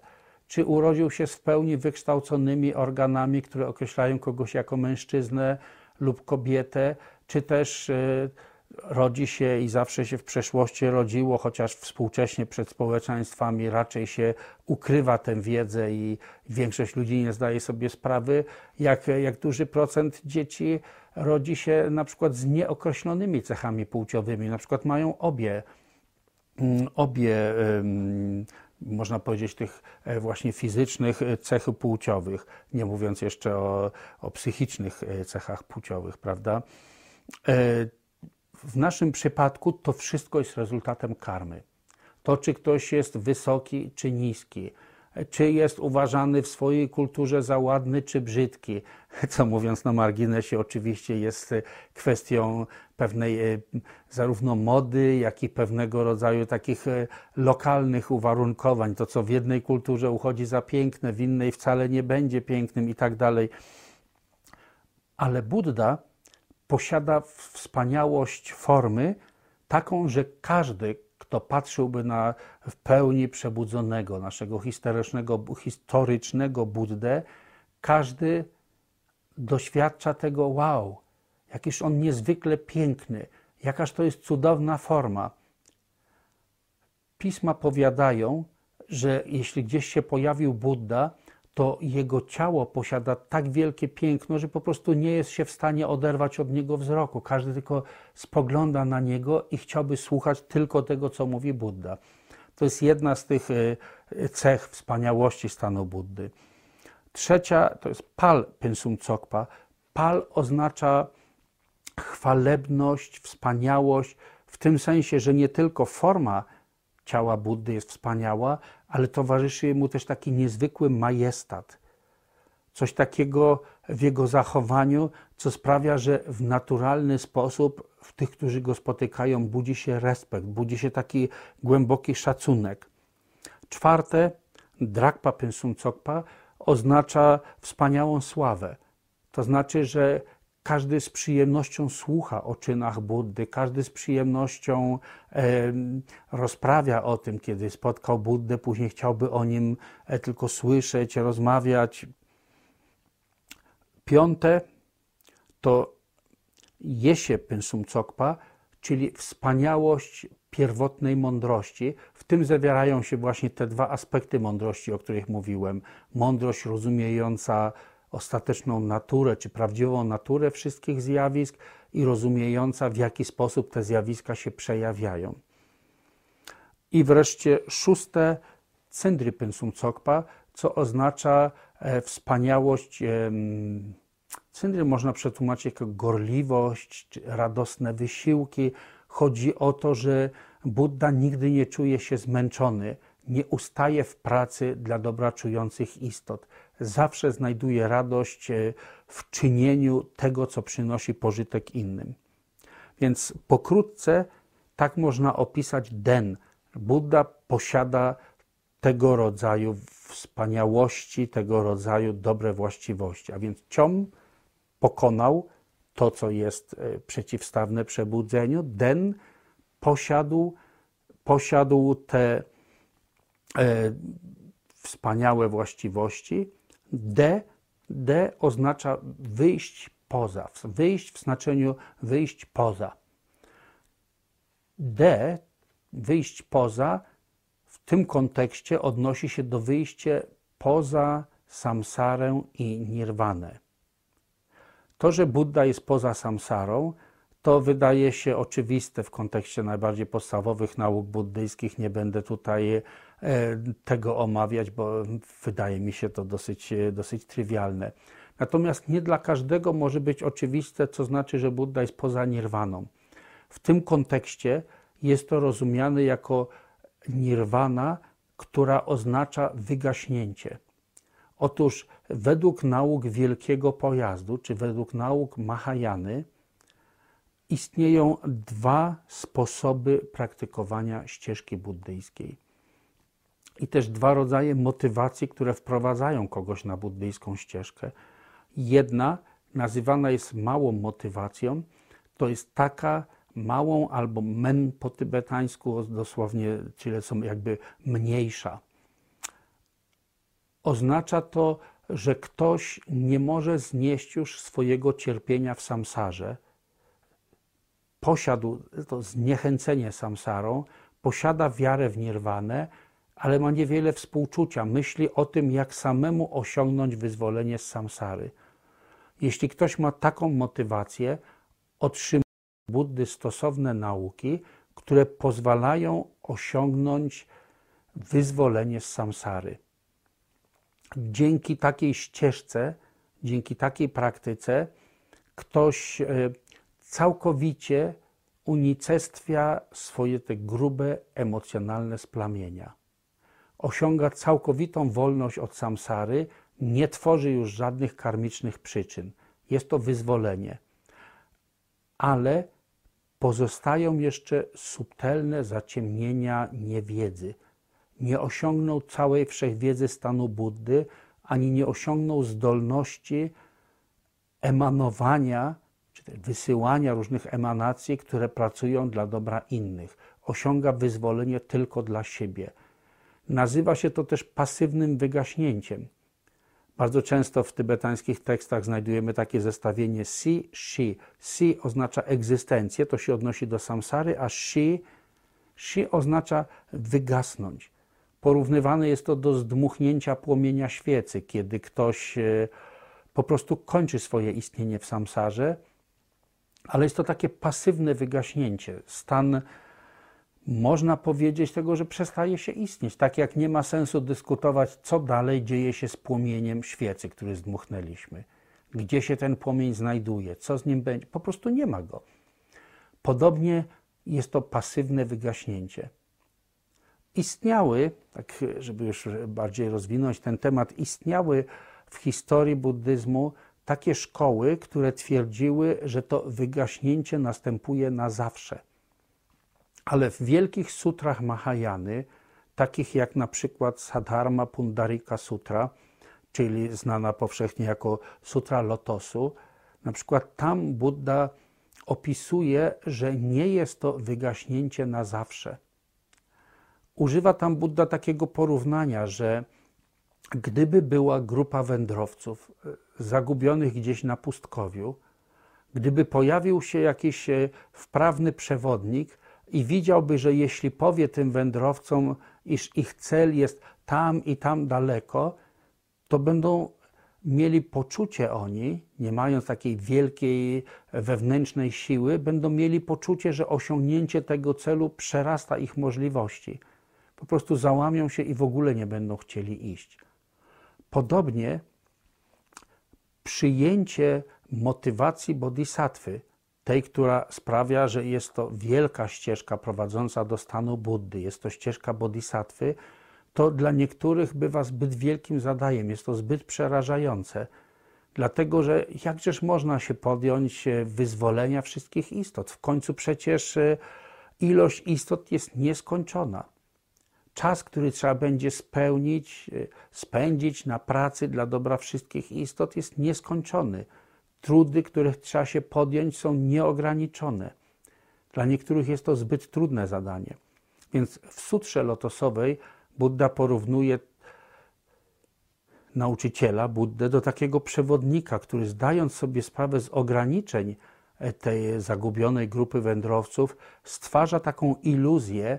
czy urodził się z w pełni wykształconymi organami, które określają kogoś jako mężczyznę lub kobietę, czy też e, rodzi się i zawsze się w przeszłości rodziło, chociaż współcześnie przed społeczeństwami raczej się ukrywa tę wiedzę i większość ludzi nie zdaje sobie sprawy, jak, jak duży procent dzieci rodzi się na przykład z nieokreślonymi cechami płciowymi, na przykład mają obie, mm, obie można powiedzieć, tych e, właśnie fizycznych cech płciowych, nie mówiąc jeszcze o, o psychicznych e, cechach płciowych, prawda? E, w naszym przypadku to wszystko jest rezultatem karmy. To, czy ktoś jest wysoki czy niski, czy jest uważany w swojej kulturze za ładny czy brzydki, co mówiąc na marginesie, oczywiście jest kwestią pewnej e, zarówno mody, jak i pewnego rodzaju takich e, lokalnych uwarunkowań. To, co w jednej kulturze uchodzi za piękne, w innej wcale nie będzie pięknym i tak dalej. Ale Buddha posiada wspaniałość formy, taką, że każdy, kto patrzyłby na w pełni przebudzonego, naszego historycznego, historycznego Buddę, każdy doświadcza tego wow, jakiż on niezwykle piękny, jakaż to jest cudowna forma. Pisma powiadają, że jeśli gdzieś się pojawił Buddha, to jego ciało posiada tak wielkie piękno, że po prostu nie jest się w stanie oderwać od niego wzroku. Każdy tylko spogląda na niego i chciałby słuchać tylko tego, co mówi Buddha. To jest jedna z tych e, cech wspaniałości stanu Buddy. Trzecia to jest pal pensum cokpa. Pal oznacza chwalebność, wspaniałość, w tym sensie, że nie tylko forma ciała Buddy jest wspaniała, ale towarzyszy mu też taki niezwykły majestat. Coś takiego w jego zachowaniu, co sprawia, że w naturalny sposób w tych, którzy go spotykają, budzi się respekt, budzi się taki głęboki szacunek. Czwarte, drakpa pensum cokpa oznacza wspaniałą sławę. To znaczy, że każdy z przyjemnością słucha o czynach Buddy, każdy z przyjemnością e, rozprawia o tym, kiedy spotkał Buddę, później chciałby o nim e, tylko słyszeć, rozmawiać. Piąte to jesie pensum cokpa, czyli wspaniałość pierwotnej mądrości. W tym zawierają się właśnie te dwa aspekty mądrości, o których mówiłem. Mądrość rozumiejąca ostateczną naturę, czy prawdziwą naturę wszystkich zjawisk i rozumiejąca, w jaki sposób te zjawiska się przejawiają. I wreszcie szóste, cyndry pensum cokpa, co oznacza e, wspaniałość Cyndry można przetłumaczyć jako gorliwość, radosne wysiłki. Chodzi o to, że Buddha nigdy nie czuje się zmęczony, nie ustaje w pracy dla dobra czujących istot. Zawsze znajduje radość e, w czynieniu tego, co przynosi pożytek innym. Więc pokrótce tak można opisać den. Buddha posiada tego rodzaju wspaniałości, tego rodzaju dobre właściwości. A więc ciom pokonał to, co jest e, przeciwstawne przebudzeniu. Den posiadł, posiadł te e, wspaniałe właściwości. D, D oznacza wyjść poza, wyjść w znaczeniu wyjść poza. D, wyjść poza, w tym kontekście odnosi się do wyjścia poza samsarę i nirwanę. To, że Buddha jest poza samsarą, to wydaje się oczywiste w kontekście najbardziej podstawowych nauk buddyjskich. Nie będę tutaj e, tego omawiać, bo wydaje mi się to dosyć, e, dosyć trywialne. Natomiast nie dla każdego może być oczywiste, co znaczy, że Buddha jest poza nirwaną. W tym kontekście jest to rozumiane jako nirwana, która oznacza wygaśnięcie. Otóż według nauk wielkiego pojazdu, czy według nauk Mahajany, istnieją dwa sposoby praktykowania ścieżki buddyjskiej. I też dwa rodzaje motywacji, które wprowadzają kogoś na buddyjską ścieżkę. Jedna nazywana jest małą motywacją, to jest taka małą albo men po tybetańsku, dosłownie, czyli są jakby mniejsza. Oznacza to, że ktoś nie może znieść już swojego cierpienia w samsarze, posiadł to zniechęcenie samsarą, posiada wiarę w nirwanę, ale ma niewiele współczucia, myśli o tym, jak samemu osiągnąć wyzwolenie z samsary. Jeśli ktoś ma taką motywację, otrzymuje Buddy stosowne nauki, które pozwalają osiągnąć wyzwolenie z samsary. Dzięki takiej ścieżce, dzięki takiej praktyce, ktoś e, całkowicie unicestwia swoje te grube emocjonalne splamienia. Osiąga całkowitą wolność od samsary, nie tworzy już żadnych karmicznych przyczyn. Jest to wyzwolenie. Ale pozostają jeszcze subtelne zaciemnienia niewiedzy. Nie osiągnął całej wszechwiedzy stanu Buddy, ani nie osiągnął zdolności emanowania, czy wysyłania różnych emanacji, które pracują dla dobra innych. Osiąga wyzwolenie tylko dla siebie. Nazywa się to też pasywnym wygaśnięciem. Bardzo często w tybetańskich tekstach znajdujemy takie zestawienie si, shi. Si oznacza egzystencję, to się odnosi do samsary, a shi, shi oznacza wygasnąć. Porównywane jest to do zdmuchnięcia płomienia świecy, kiedy ktoś e, po prostu kończy swoje istnienie w samsarze, ale jest to takie pasywne wygaśnięcie, stan można powiedzieć tego, że przestaje się istnieć. Tak jak nie ma sensu dyskutować, co dalej dzieje się z płomieniem świecy, który zdmuchnęliśmy. Gdzie się ten płomień znajduje, co z nim będzie. Po prostu nie ma go. Podobnie jest to pasywne wygaśnięcie. Istniały, tak żeby już bardziej rozwinąć ten temat, istniały w historii buddyzmu takie szkoły, które twierdziły, że to wygaśnięcie następuje na zawsze ale w wielkich sutrach Mahajany, takich jak na przykład Sadharma Pundarika Sutra, czyli znana powszechnie jako Sutra Lotosu, na przykład tam Buddha opisuje, że nie jest to wygaśnięcie na zawsze. Używa tam Buddha takiego porównania, że gdyby była grupa wędrowców e, zagubionych gdzieś na pustkowiu, gdyby pojawił się jakiś e, wprawny przewodnik, i widziałby, że jeśli powie tym wędrowcom, iż ich cel jest tam i tam daleko, to będą mieli poczucie oni, nie mając takiej wielkiej wewnętrznej siły, będą mieli poczucie, że osiągnięcie tego celu przerasta ich możliwości. Po prostu załamią się i w ogóle nie będą chcieli iść. Podobnie przyjęcie motywacji bodhisattwy, tej, która sprawia, że jest to wielka ścieżka prowadząca do stanu Buddy, jest to ścieżka bodhisattwy, to dla niektórych bywa zbyt wielkim zadaniem, jest to zbyt przerażające. Dlatego, że jakżeż można się podjąć e, wyzwolenia wszystkich istot? W końcu przecież e, ilość istot jest nieskończona. Czas, który trzeba będzie spełnić, e, spędzić na pracy dla dobra wszystkich istot jest nieskończony. Trudy, których trzeba się podjąć, są nieograniczone. Dla niektórych jest to zbyt trudne zadanie. Więc w sutrze lotosowej Buddha porównuje nauczyciela, Buddę, do takiego przewodnika, który zdając sobie sprawę z ograniczeń tej zagubionej grupy wędrowców, stwarza taką iluzję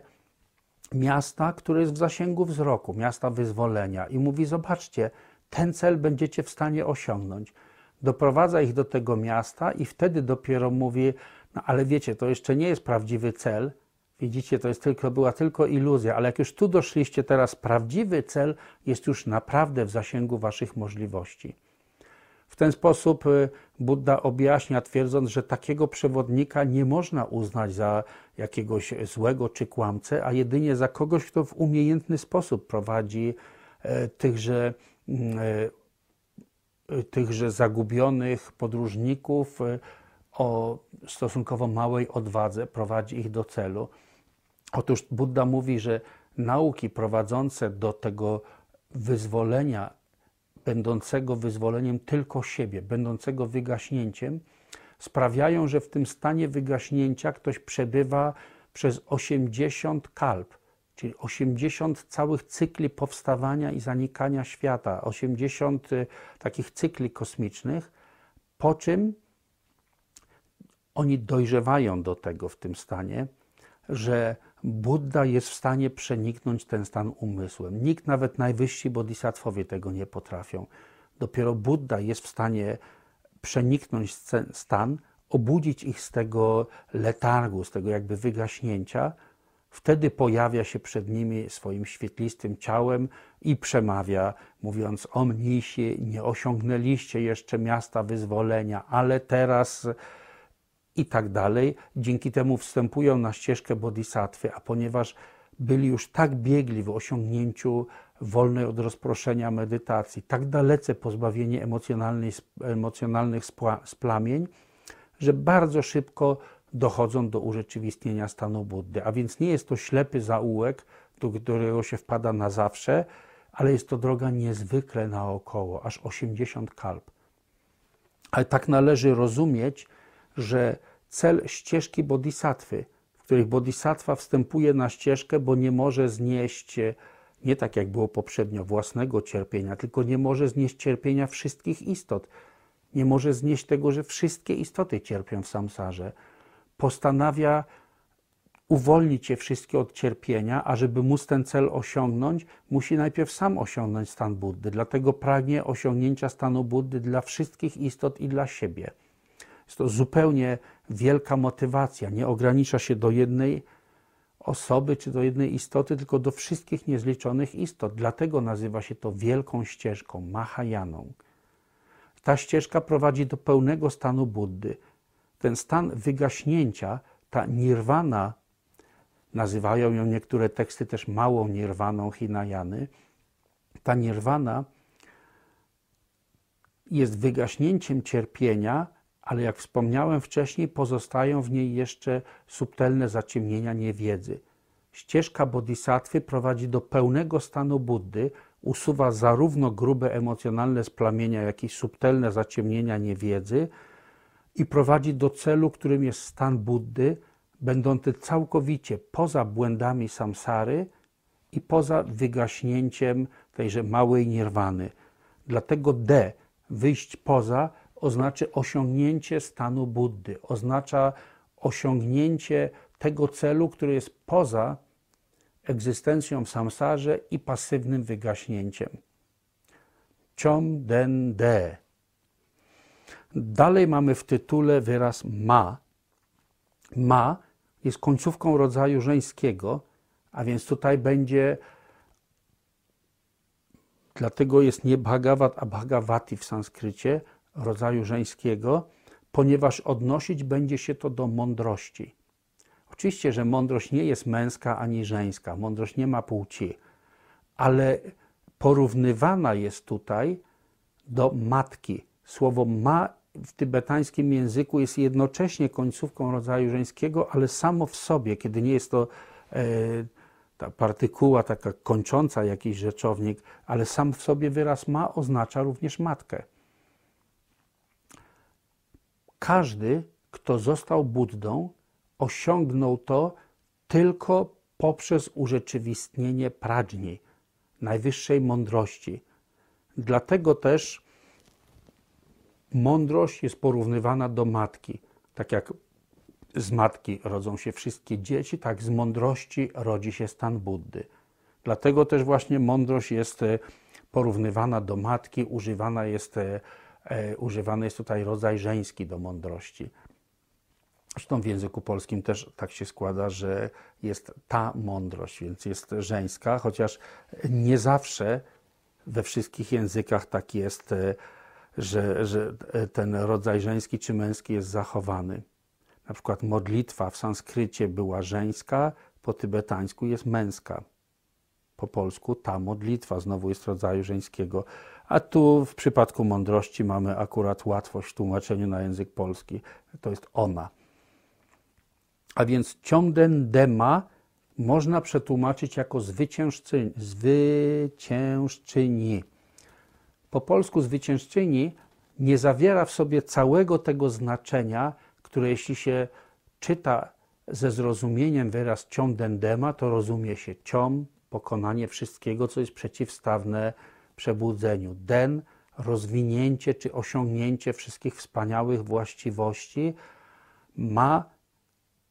miasta, które jest w zasięgu wzroku, miasta wyzwolenia i mówi: Zobaczcie, ten cel będziecie w stanie osiągnąć. Doprowadza ich do tego miasta i wtedy dopiero mówi: No ale wiecie, to jeszcze nie jest prawdziwy cel, Widzicie, to jest tylko, była tylko iluzja, ale jak już tu doszliście, teraz prawdziwy cel jest już naprawdę w zasięgu waszych możliwości. W ten sposób y, Buddha objaśnia, twierdząc, że takiego przewodnika nie można uznać za jakiegoś złego czy kłamcę, a jedynie za kogoś, kto w umiejętny sposób prowadzi e, tychże, mm, e, tychże zagubionych podróżników e, o stosunkowo małej odwadze, prowadzi ich do celu. Otóż Buddha mówi, że nauki prowadzące do tego wyzwolenia, będącego wyzwoleniem tylko siebie, będącego wygaśnięciem, sprawiają, że w tym stanie wygaśnięcia ktoś przebywa przez 80 kalp, czyli 80 całych cykli powstawania i zanikania świata, 80 y, takich cykli kosmicznych, po czym oni dojrzewają do tego w tym stanie, że Buddha jest w stanie przeniknąć ten stan umysłem. Nikt, nawet najwyżsi bodhisattwowie tego nie potrafią. Dopiero Buddha jest w stanie przeniknąć stan, obudzić ich z tego letargu, z tego jakby wygaśnięcia. Wtedy pojawia się przed nimi swoim świetlistym ciałem i przemawia, mówiąc: O mnisi, nie osiągnęliście jeszcze miasta wyzwolenia, ale teraz i tak dalej. Dzięki temu wstępują na ścieżkę bodhisattwy, a ponieważ byli już tak biegli w osiągnięciu wolnej od rozproszenia medytacji, tak dalece pozbawieni emocjonalnych splamień, że bardzo szybko dochodzą do urzeczywistnienia stanu Buddy. A więc nie jest to ślepy zaułek, do którego się wpada na zawsze, ale jest to droga niezwykle naokoło, aż 80 kalp. Ale tak należy rozumieć, że cel ścieżki bodhisattwy, w których bodhisattva wstępuje na ścieżkę, bo nie może znieść, e, nie tak jak było poprzednio, własnego cierpienia, tylko nie może znieść cierpienia wszystkich istot. Nie może znieść tego, że wszystkie istoty cierpią w samsarze. Postanawia uwolnić je wszystkie od cierpienia, a żeby móc ten cel osiągnąć, musi najpierw sam osiągnąć stan Buddy. Dlatego pragnie osiągnięcia stanu Buddy dla wszystkich istot i dla siebie. Jest to zupełnie wielka motywacja. Nie ogranicza się do jednej osoby czy do jednej istoty, tylko do wszystkich niezliczonych istot. Dlatego nazywa się to wielką ścieżką, Mahajaną. Ta ścieżka prowadzi do pełnego stanu Buddy. Ten stan wygaśnięcia, ta nirwana, nazywają ją niektóre teksty też małą nirwaną Hinayany, ta nirwana jest wygaśnięciem cierpienia, ale jak wspomniałem wcześniej, pozostają w niej jeszcze subtelne zaciemnienia niewiedzy. Ścieżka bodhisattwy prowadzi do pełnego stanu Buddy, usuwa zarówno grube emocjonalne splamienia, jak i subtelne zaciemnienia niewiedzy i prowadzi do celu, którym jest stan Buddy, będący całkowicie poza błędami samsary i poza wygaśnięciem tejże małej nirwany. Dlatego D, wyjść poza, oznacza osiągnięcie stanu Buddy, oznacza osiągnięcie tego celu, który jest poza egzystencją samsarze i pasywnym wygaśnięciem. Chom den de. Dalej mamy w tytule wyraz ma. Ma jest końcówką rodzaju żeńskiego, a więc tutaj będzie, dlatego jest nie Bhagavat, a Bhagavati w sanskrycie, rodzaju żeńskiego, ponieważ odnosić będzie się to do mądrości. Oczywiście, że mądrość nie jest męska ani żeńska, mądrość nie ma płci, ale porównywana jest tutaj do matki. Słowo ma w tybetańskim języku jest jednocześnie końcówką rodzaju żeńskiego, ale samo w sobie, kiedy nie jest to e, ta partykuła taka kończąca jakiś rzeczownik, ale sam w sobie wyraz ma oznacza również matkę. Każdy, kto został Buddą, osiągnął to tylko poprzez urzeczywistnienie pradźni, najwyższej mądrości. Dlatego też mądrość jest porównywana do matki. Tak jak z matki rodzą się wszystkie dzieci, tak z mądrości rodzi się stan Buddy. Dlatego też właśnie mądrość jest e, porównywana do matki, używana jest, e, e, używany jest tutaj rodzaj żeński do mądrości. Zresztą w języku polskim też tak się składa, że jest ta mądrość, więc jest żeńska, chociaż nie zawsze we wszystkich językach tak jest, że, że ten rodzaj żeński czy męski jest zachowany. Na przykład modlitwa w sanskrycie była żeńska, po tybetańsku jest męska. Po polsku ta modlitwa znowu jest rodzaju żeńskiego. A tu w przypadku mądrości mamy akurat łatwość w tłumaczeniu na język polski. To jest ona. A więc ciąden dema można przetłumaczyć jako zwyciężczyni. zwyciężczyni. Po polsku zwyciężczyni nie zawiera w sobie całego tego znaczenia, które jeśli się czyta ze zrozumieniem wyraz ciom dendema, to rozumie się ciom, pokonanie wszystkiego, co jest przeciwstawne przebudzeniu. Den, rozwinięcie czy osiągnięcie wszystkich wspaniałych właściwości ma,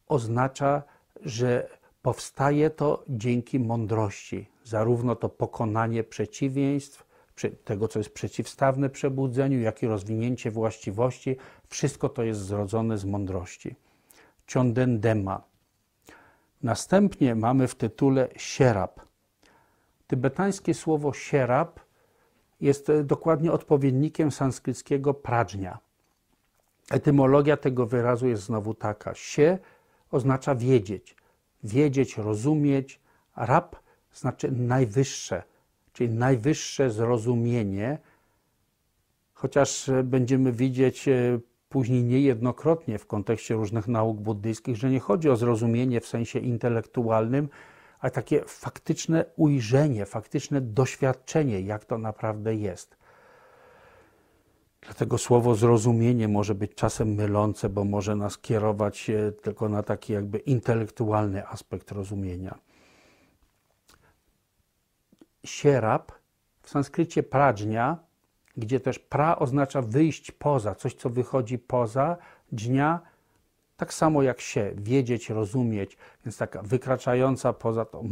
oznacza, że powstaje to dzięki mądrości. Zarówno to pokonanie przeciwieństw, tego, co jest przeciwstawne przebudzeniu, jak i rozwinięcie właściwości, wszystko to jest zrodzone z mądrości. Ciondendema. Następnie mamy w tytule sierab. Tybetańskie słowo sierab jest dokładnie odpowiednikiem sanskryckiego pradżnia. Etymologia tego wyrazu jest znowu taka. Sie oznacza wiedzieć, wiedzieć, rozumieć. Rab znaczy najwyższe, czyli najwyższe zrozumienie, chociaż będziemy widzieć e, później niejednokrotnie w kontekście różnych nauk buddyjskich, że nie chodzi o zrozumienie w sensie intelektualnym, ale takie faktyczne ujrzenie, faktyczne doświadczenie, jak to naprawdę jest. Dlatego słowo zrozumienie może być czasem mylące, bo może nas kierować tylko na taki jakby intelektualny aspekt rozumienia sierab, w sanskrycie pradżnia, gdzie też pra oznacza wyjść poza, coś co wychodzi poza, dnia, tak samo jak się, wiedzieć, rozumieć, więc taka wykraczająca poza to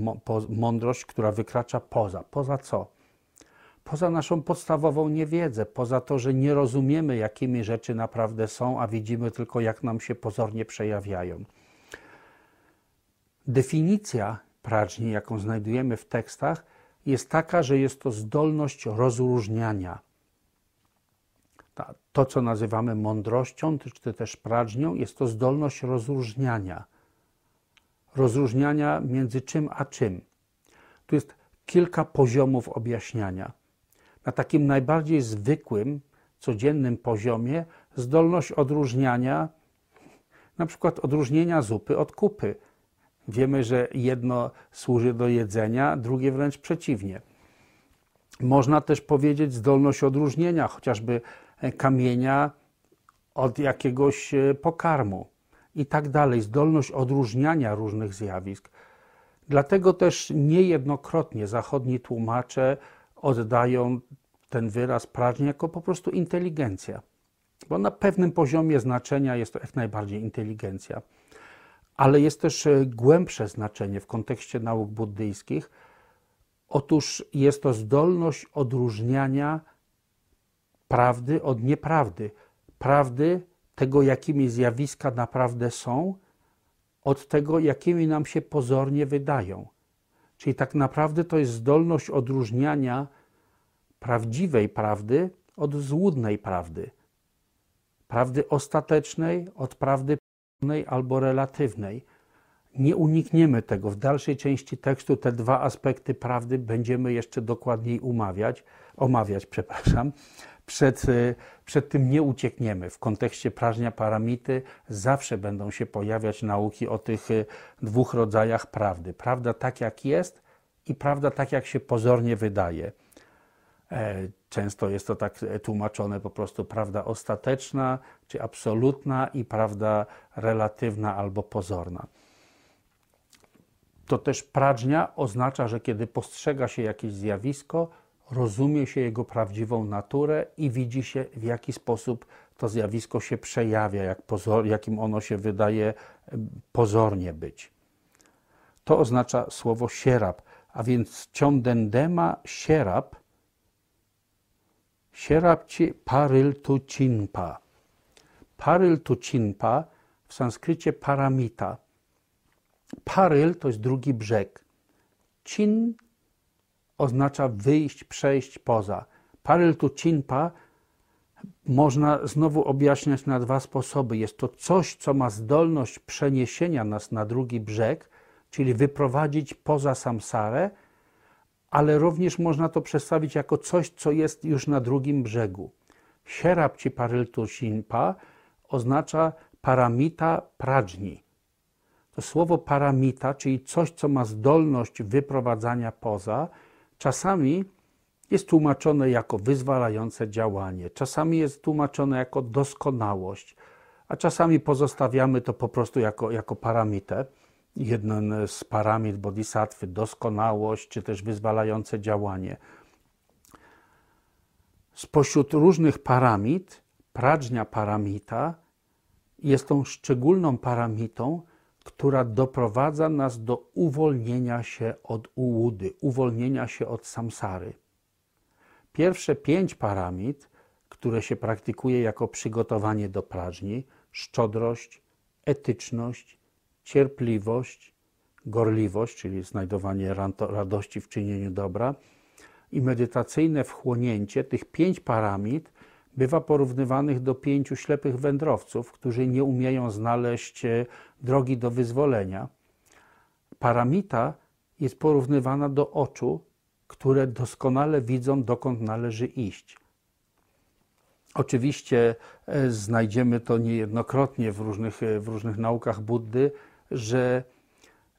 mądrość, która wykracza poza. Poza co? Poza naszą podstawową niewiedzę, poza to, że nie rozumiemy, jakimi rzeczy naprawdę są, a widzimy tylko, jak nam się pozornie przejawiają. Definicja pradżni, jaką znajdujemy w tekstach, jest taka, że jest to zdolność rozróżniania. To, co nazywamy mądrością, czy też pradżnią, jest to zdolność rozróżniania. Rozróżniania między czym a czym. Tu jest kilka poziomów objaśniania. Na takim najbardziej zwykłym, codziennym poziomie zdolność odróżniania, na przykład odróżnienia zupy od kupy, Wiemy, że jedno służy do jedzenia, drugie wręcz przeciwnie. Można też powiedzieć zdolność odróżnienia chociażby e, kamienia od jakiegoś e, pokarmu i tak dalej, zdolność odróżniania różnych zjawisk. Dlatego też niejednokrotnie zachodni tłumacze oddają ten wyraz prażnie jako po prostu inteligencja, bo na pewnym poziomie znaczenia jest to jak najbardziej inteligencja ale jest też e, głębsze znaczenie w kontekście nauk buddyjskich. Otóż jest to zdolność odróżniania prawdy od nieprawdy. Prawdy tego, jakimi zjawiska naprawdę są, od tego, jakimi nam się pozornie wydają. Czyli tak naprawdę to jest zdolność odróżniania prawdziwej prawdy od złudnej prawdy. prawdy ostatecznej od prawdy albo relatywnej. Nie unikniemy tego. W dalszej części tekstu te dwa aspekty prawdy będziemy jeszcze dokładniej umawiać, omawiać. Przepraszam. Przed, y, przed tym nie uciekniemy. W kontekście prażnia paramity zawsze będą się pojawiać nauki o tych y, dwóch rodzajach prawdy. Prawda tak jak jest i prawda tak jak się pozornie wydaje. Często jest to tak tłumaczone po prostu prawda ostateczna, czy absolutna i prawda relatywna albo pozorna. To też prażnia oznacza, że kiedy postrzega się jakieś zjawisko, rozumie się jego prawdziwą naturę i widzi się, w jaki sposób to zjawisko się przejawia, jak pozor, jakim ono się wydaje pozornie być. To oznacza słowo sierab, a więc ciądendema sierab, sierabci paryl tu cinpa. Paryl tu cinpa w sanskrycie paramita. Paryl to jest drugi brzeg. Cin oznacza wyjść, przejść poza. Paryl tu cinpa można znowu objaśniać na dwa sposoby. Jest to coś, co ma zdolność przeniesienia nas na drugi brzeg, czyli wyprowadzić poza samsarę, ale również można to przedstawić jako coś, co jest już na drugim brzegu. Sierapci paryltu shinpa oznacza paramita pradżni. To słowo paramita, czyli coś, co ma zdolność wyprowadzania poza, czasami jest tłumaczone jako wyzwalające działanie, czasami jest tłumaczone jako doskonałość, a czasami pozostawiamy to po prostu jako, jako paramitę jeden z paramit bodhisattwy, doskonałość, czy też wyzwalające działanie. Spośród różnych paramit, pradżnia paramita jest tą szczególną paramitą, która doprowadza nas do uwolnienia się od ułudy, uwolnienia się od samsary. Pierwsze pięć paramit, które się praktykuje jako przygotowanie do prażni, szczodrość, etyczność, cierpliwość, gorliwość, czyli znajdowanie radości w czynieniu dobra, i medytacyjne wchłonięcie tych pięć paramit bywa porównywanych do pięciu ślepych wędrowców, którzy nie umieją znaleźć e, drogi do wyzwolenia. Paramita jest porównywana do oczu, które doskonale widzą, dokąd należy iść. Oczywiście e, znajdziemy to niejednokrotnie w różnych, e, w różnych naukach Buddy, że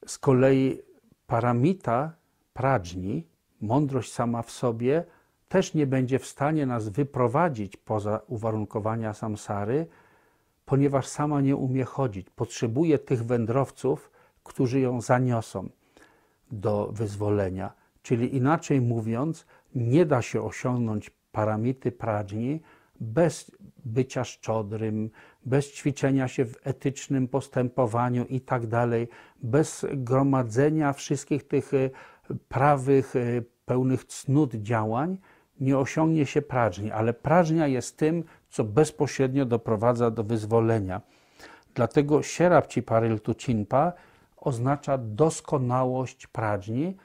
z kolei paramita pradżni, mądrość sama w sobie, też nie będzie w stanie nas wyprowadzić poza uwarunkowania samsary, ponieważ sama nie umie chodzić. Potrzebuje tych wędrowców, którzy ją zaniosą do wyzwolenia. Czyli inaczej mówiąc, nie da się osiągnąć paramity pradżni bez bycia szczodrym, bez ćwiczenia się w etycznym postępowaniu i tak dalej, bez gromadzenia wszystkich tych e, prawych, e, pełnych cnót działań, nie osiągnie się prażni, ale prażnia jest tym, co bezpośrednio doprowadza do wyzwolenia. Dlatego sierapci paryltu cinpa oznacza doskonałość prażni.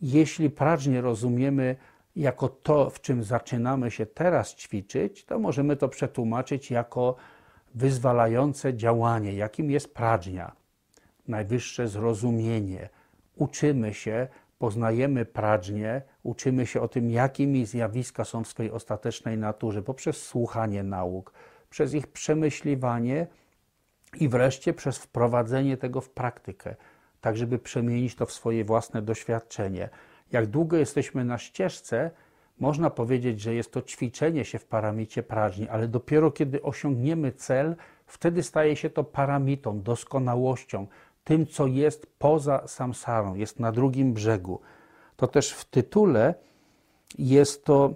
Jeśli prażnię rozumiemy jako to, w czym zaczynamy się teraz ćwiczyć, to możemy to przetłumaczyć jako wyzwalające działanie, jakim jest prażnia, najwyższe zrozumienie. Uczymy się, poznajemy prażnię, uczymy się o tym, jakimi zjawiska są w swojej ostatecznej naturze, poprzez słuchanie nauk, przez ich przemyśliwanie i wreszcie przez wprowadzenie tego w praktykę, tak żeby przemienić to w swoje własne doświadczenie. Jak długo jesteśmy na ścieżce, można powiedzieć, że jest to ćwiczenie się w paramicie prażni, ale dopiero kiedy osiągniemy cel, wtedy staje się to paramitą, doskonałością, tym, co jest poza samsarą, jest na drugim brzegu. To też w tytule jest to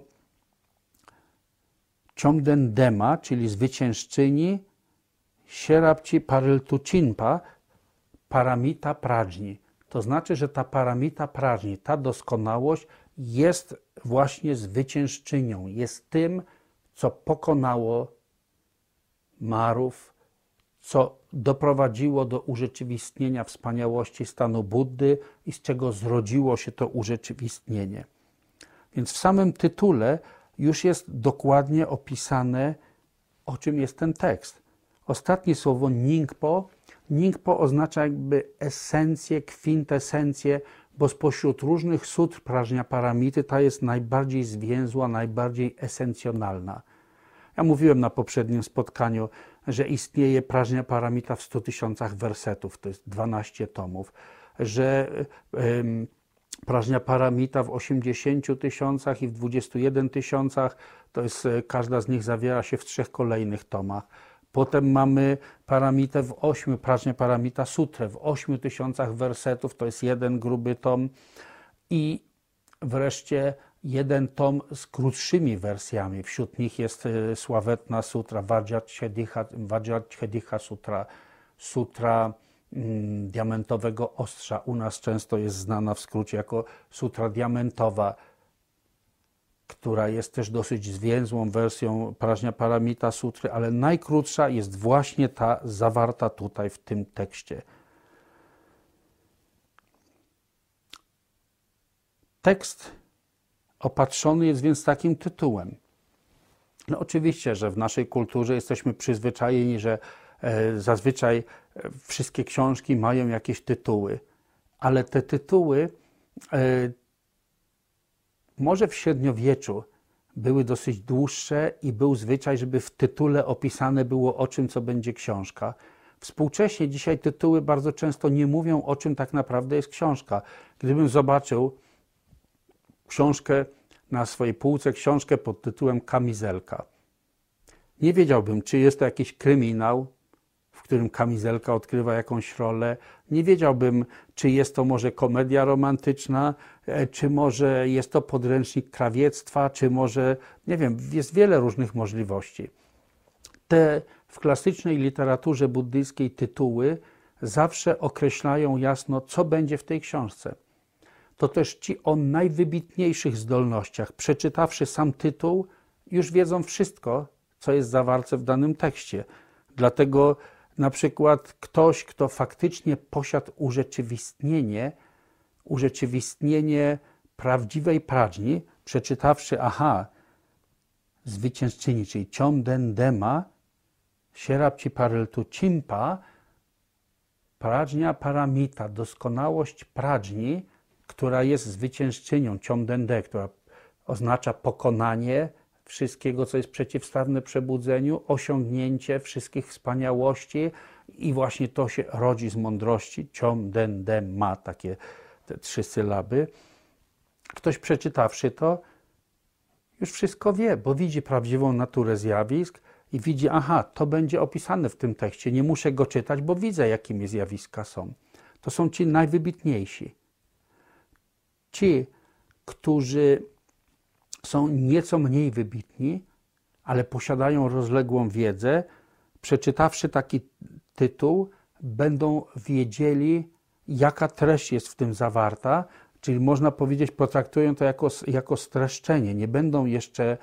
Ciądendema, czyli zwyciężczyni Sierapci Paryltucinpa, paramita prażni. To znaczy, że ta paramita prażni, ta doskonałość jest właśnie zwyciężczynią, jest tym, co pokonało Marów, co doprowadziło do urzeczywistnienia wspaniałości stanu Buddy i z czego zrodziło się to urzeczywistnienie. Więc w samym tytule już jest dokładnie opisane, o czym jest ten tekst. Ostatnie słowo ningpo. Ningpo oznacza jakby esencję, kwintesencję, bo spośród różnych sutr prażnia paramity ta jest najbardziej zwięzła, najbardziej esencjonalna. Ja mówiłem na poprzednim spotkaniu, że istnieje prażnia paramita w 100 tysiącach wersetów, to jest 12 tomów, że prażnia paramita w 80 tysiącach i w 21 tysiącach, to jest, e, każda z nich zawiera się w trzech kolejnych tomach. Potem mamy paramitę w ośmiu, prażnia paramita sutrę w ośmiu tysiącach wersetów, to jest jeden gruby tom. I wreszcie jeden tom z krótszymi wersjami. Wśród nich jest e, sławetna sutra Vajrajedika Sutra, sutra mm, diamentowego ostrza. U nas często jest znana w skrócie jako sutra diamentowa, która jest też dosyć zwięzłą wersją Prażnia Paramita Sutry, ale najkrótsza jest właśnie ta zawarta tutaj w tym tekście. Tekst Opatrzony jest więc takim tytułem. No oczywiście, że w naszej kulturze jesteśmy przyzwyczajeni, że e, zazwyczaj e, wszystkie książki mają jakieś tytuły, ale te tytuły e, może w średniowieczu były dosyć dłuższe i był zwyczaj, żeby w tytule opisane było o czym, co będzie książka. Współcześnie dzisiaj tytuły bardzo często nie mówią o czym tak naprawdę jest książka. Gdybym zobaczył książkę na swojej półce, książkę pod tytułem Kamizelka. Nie wiedziałbym, czy jest to jakiś kryminał, którym kamizelka odgrywa jakąś rolę. Nie wiedziałbym, czy jest to może komedia romantyczna, e, czy może jest to podręcznik krawiectwa, czy może, nie wiem, jest wiele różnych możliwości. Te w klasycznej literaturze buddyjskiej tytuły zawsze określają jasno, co będzie w tej książce to też ci o najwybitniejszych zdolnościach, przeczytawszy sam tytuł, już wiedzą wszystko, co jest zawarte w danym tekście. Dlatego na przykład ktoś, kto faktycznie posiadł urzeczywistnienie, urzeczywistnienie prawdziwej prażni, przeczytawszy, aha, zwyciężczyni, czyli Ciomden Dema, Sierapci Pareltu Cimpa, prażnia paramita, doskonałość prażni, która jest zwyciężczynią, Ciomdende, która oznacza pokonanie wszystkiego, co jest przeciwstawne przebudzeniu, osiągnięcie wszystkich wspaniałości i właśnie to się rodzi z mądrości. Ciomdende ma takie te trzy sylaby. Ktoś przeczytawszy to, już wszystko wie, bo widzi prawdziwą naturę zjawisk i widzi, aha, to będzie opisane w tym tekście. Nie muszę go czytać, bo widzę, jakimi zjawiska są. To są ci najwybitniejsi ci, którzy są nieco mniej wybitni, ale posiadają rozległą wiedzę, przeczytawszy taki tytuł, będą wiedzieli, jaka treść jest w tym zawarta, czyli można powiedzieć, potraktują to jako, jako streszczenie. Nie będą jeszcze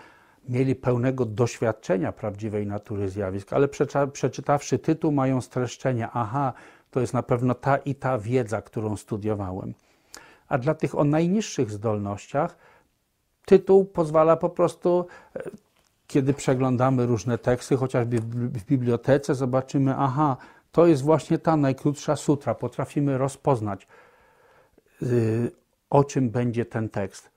mieli pełnego doświadczenia prawdziwej natury zjawisk, ale przeczytawszy tytuł, mają streszczenie. Aha, to jest na pewno ta i ta wiedza, którą studiowałem a dla tych o najniższych zdolnościach tytuł pozwala po prostu, e, kiedy przeglądamy różne teksty, chociażby w bibliotece, zobaczymy, aha, to jest właśnie ta najkrótsza sutra. Potrafimy rozpoznać, y, o czym będzie ten tekst.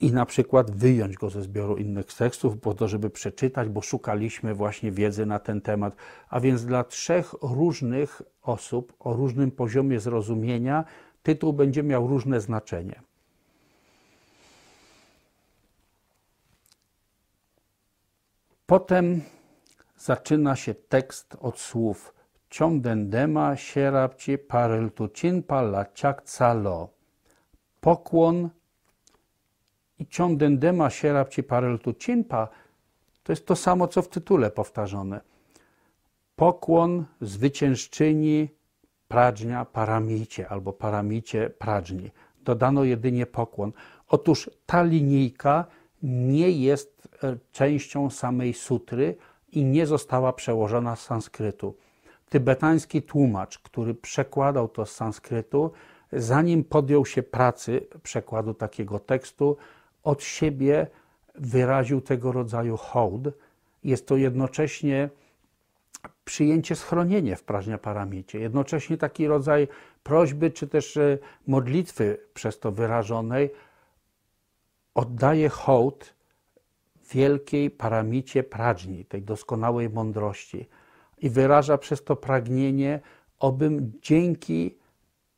I na przykład wyjąć go ze zbioru innych tekstów, po to, żeby przeczytać, bo szukaliśmy właśnie wiedzy na ten temat. A więc dla trzech różnych osób o różnym poziomie zrozumienia tytuł będzie miał różne znaczenie. Potem zaczyna się tekst od słów Ciądendema sierapci pareltucinpa laciak calo. Pokłon i ciądendema sierapci pareltucinpa to jest to samo, co w tytule powtarzane. Pokłon zwyciężczyni pradżnia paramicie albo paramicie pradżni. Dodano jedynie pokłon. Otóż ta linijka nie jest e, częścią samej sutry i nie została przełożona z sanskrytu. Tybetański tłumacz, który przekładał to z sanskrytu, zanim podjął się pracy przekładu takiego tekstu, od siebie wyraził tego rodzaju hołd jest to jednocześnie przyjęcie schronienie w praźnia paramicie, jednocześnie taki rodzaj prośby czy też e, modlitwy przez to wyrażonej oddaje hołd wielkiej paramicie prażni, tej doskonałej mądrości i wyraża przez to pragnienie, obym dzięki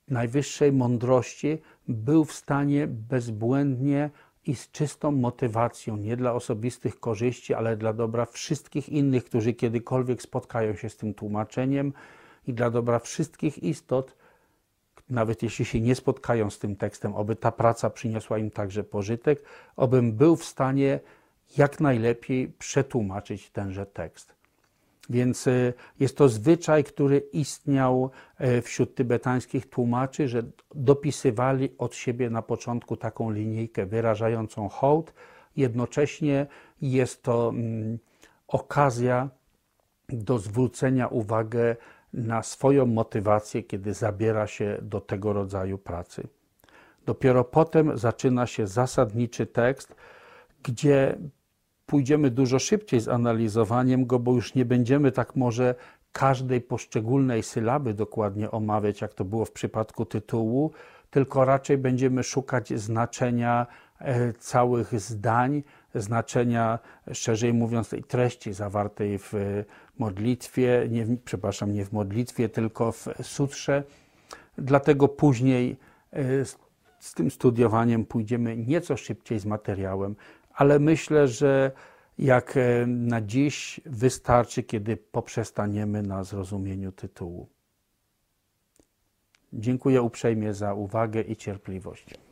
najwyższej mądrości był w stanie bezbłędnie i z czystą motywacją, nie dla osobistych korzyści, ale dla dobra wszystkich innych, którzy kiedykolwiek spotkają się z tym tłumaczeniem i dla dobra wszystkich istot, nawet jeśli się nie spotkają z tym tekstem, oby ta praca przyniosła im także pożytek, obym był w stanie jak najlepiej przetłumaczyć tenże tekst. Więc e, jest to zwyczaj, który istniał e, wśród tybetańskich tłumaczy, że dopisywali od siebie na początku taką linijkę wyrażającą hołd. Jednocześnie jest to mm, okazja do zwrócenia uwagi na swoją motywację, kiedy zabiera się do tego rodzaju pracy. Dopiero potem zaczyna się zasadniczy tekst, gdzie pójdziemy dużo szybciej z analizowaniem go, bo już nie będziemy tak może każdej poszczególnej sylaby dokładnie omawiać, jak to było w przypadku tytułu, tylko raczej będziemy szukać znaczenia e, całych zdań, znaczenia, szerzej mówiąc, tej treści zawartej w modlitwie, nie, przepraszam, nie w modlitwie, tylko w sutrze. Dlatego później e, z, z tym studiowaniem pójdziemy nieco szybciej z materiałem, ale myślę, że jak e, na dziś wystarczy, kiedy poprzestaniemy na zrozumieniu tytułu. Dziękuję uprzejmie za uwagę i cierpliwość.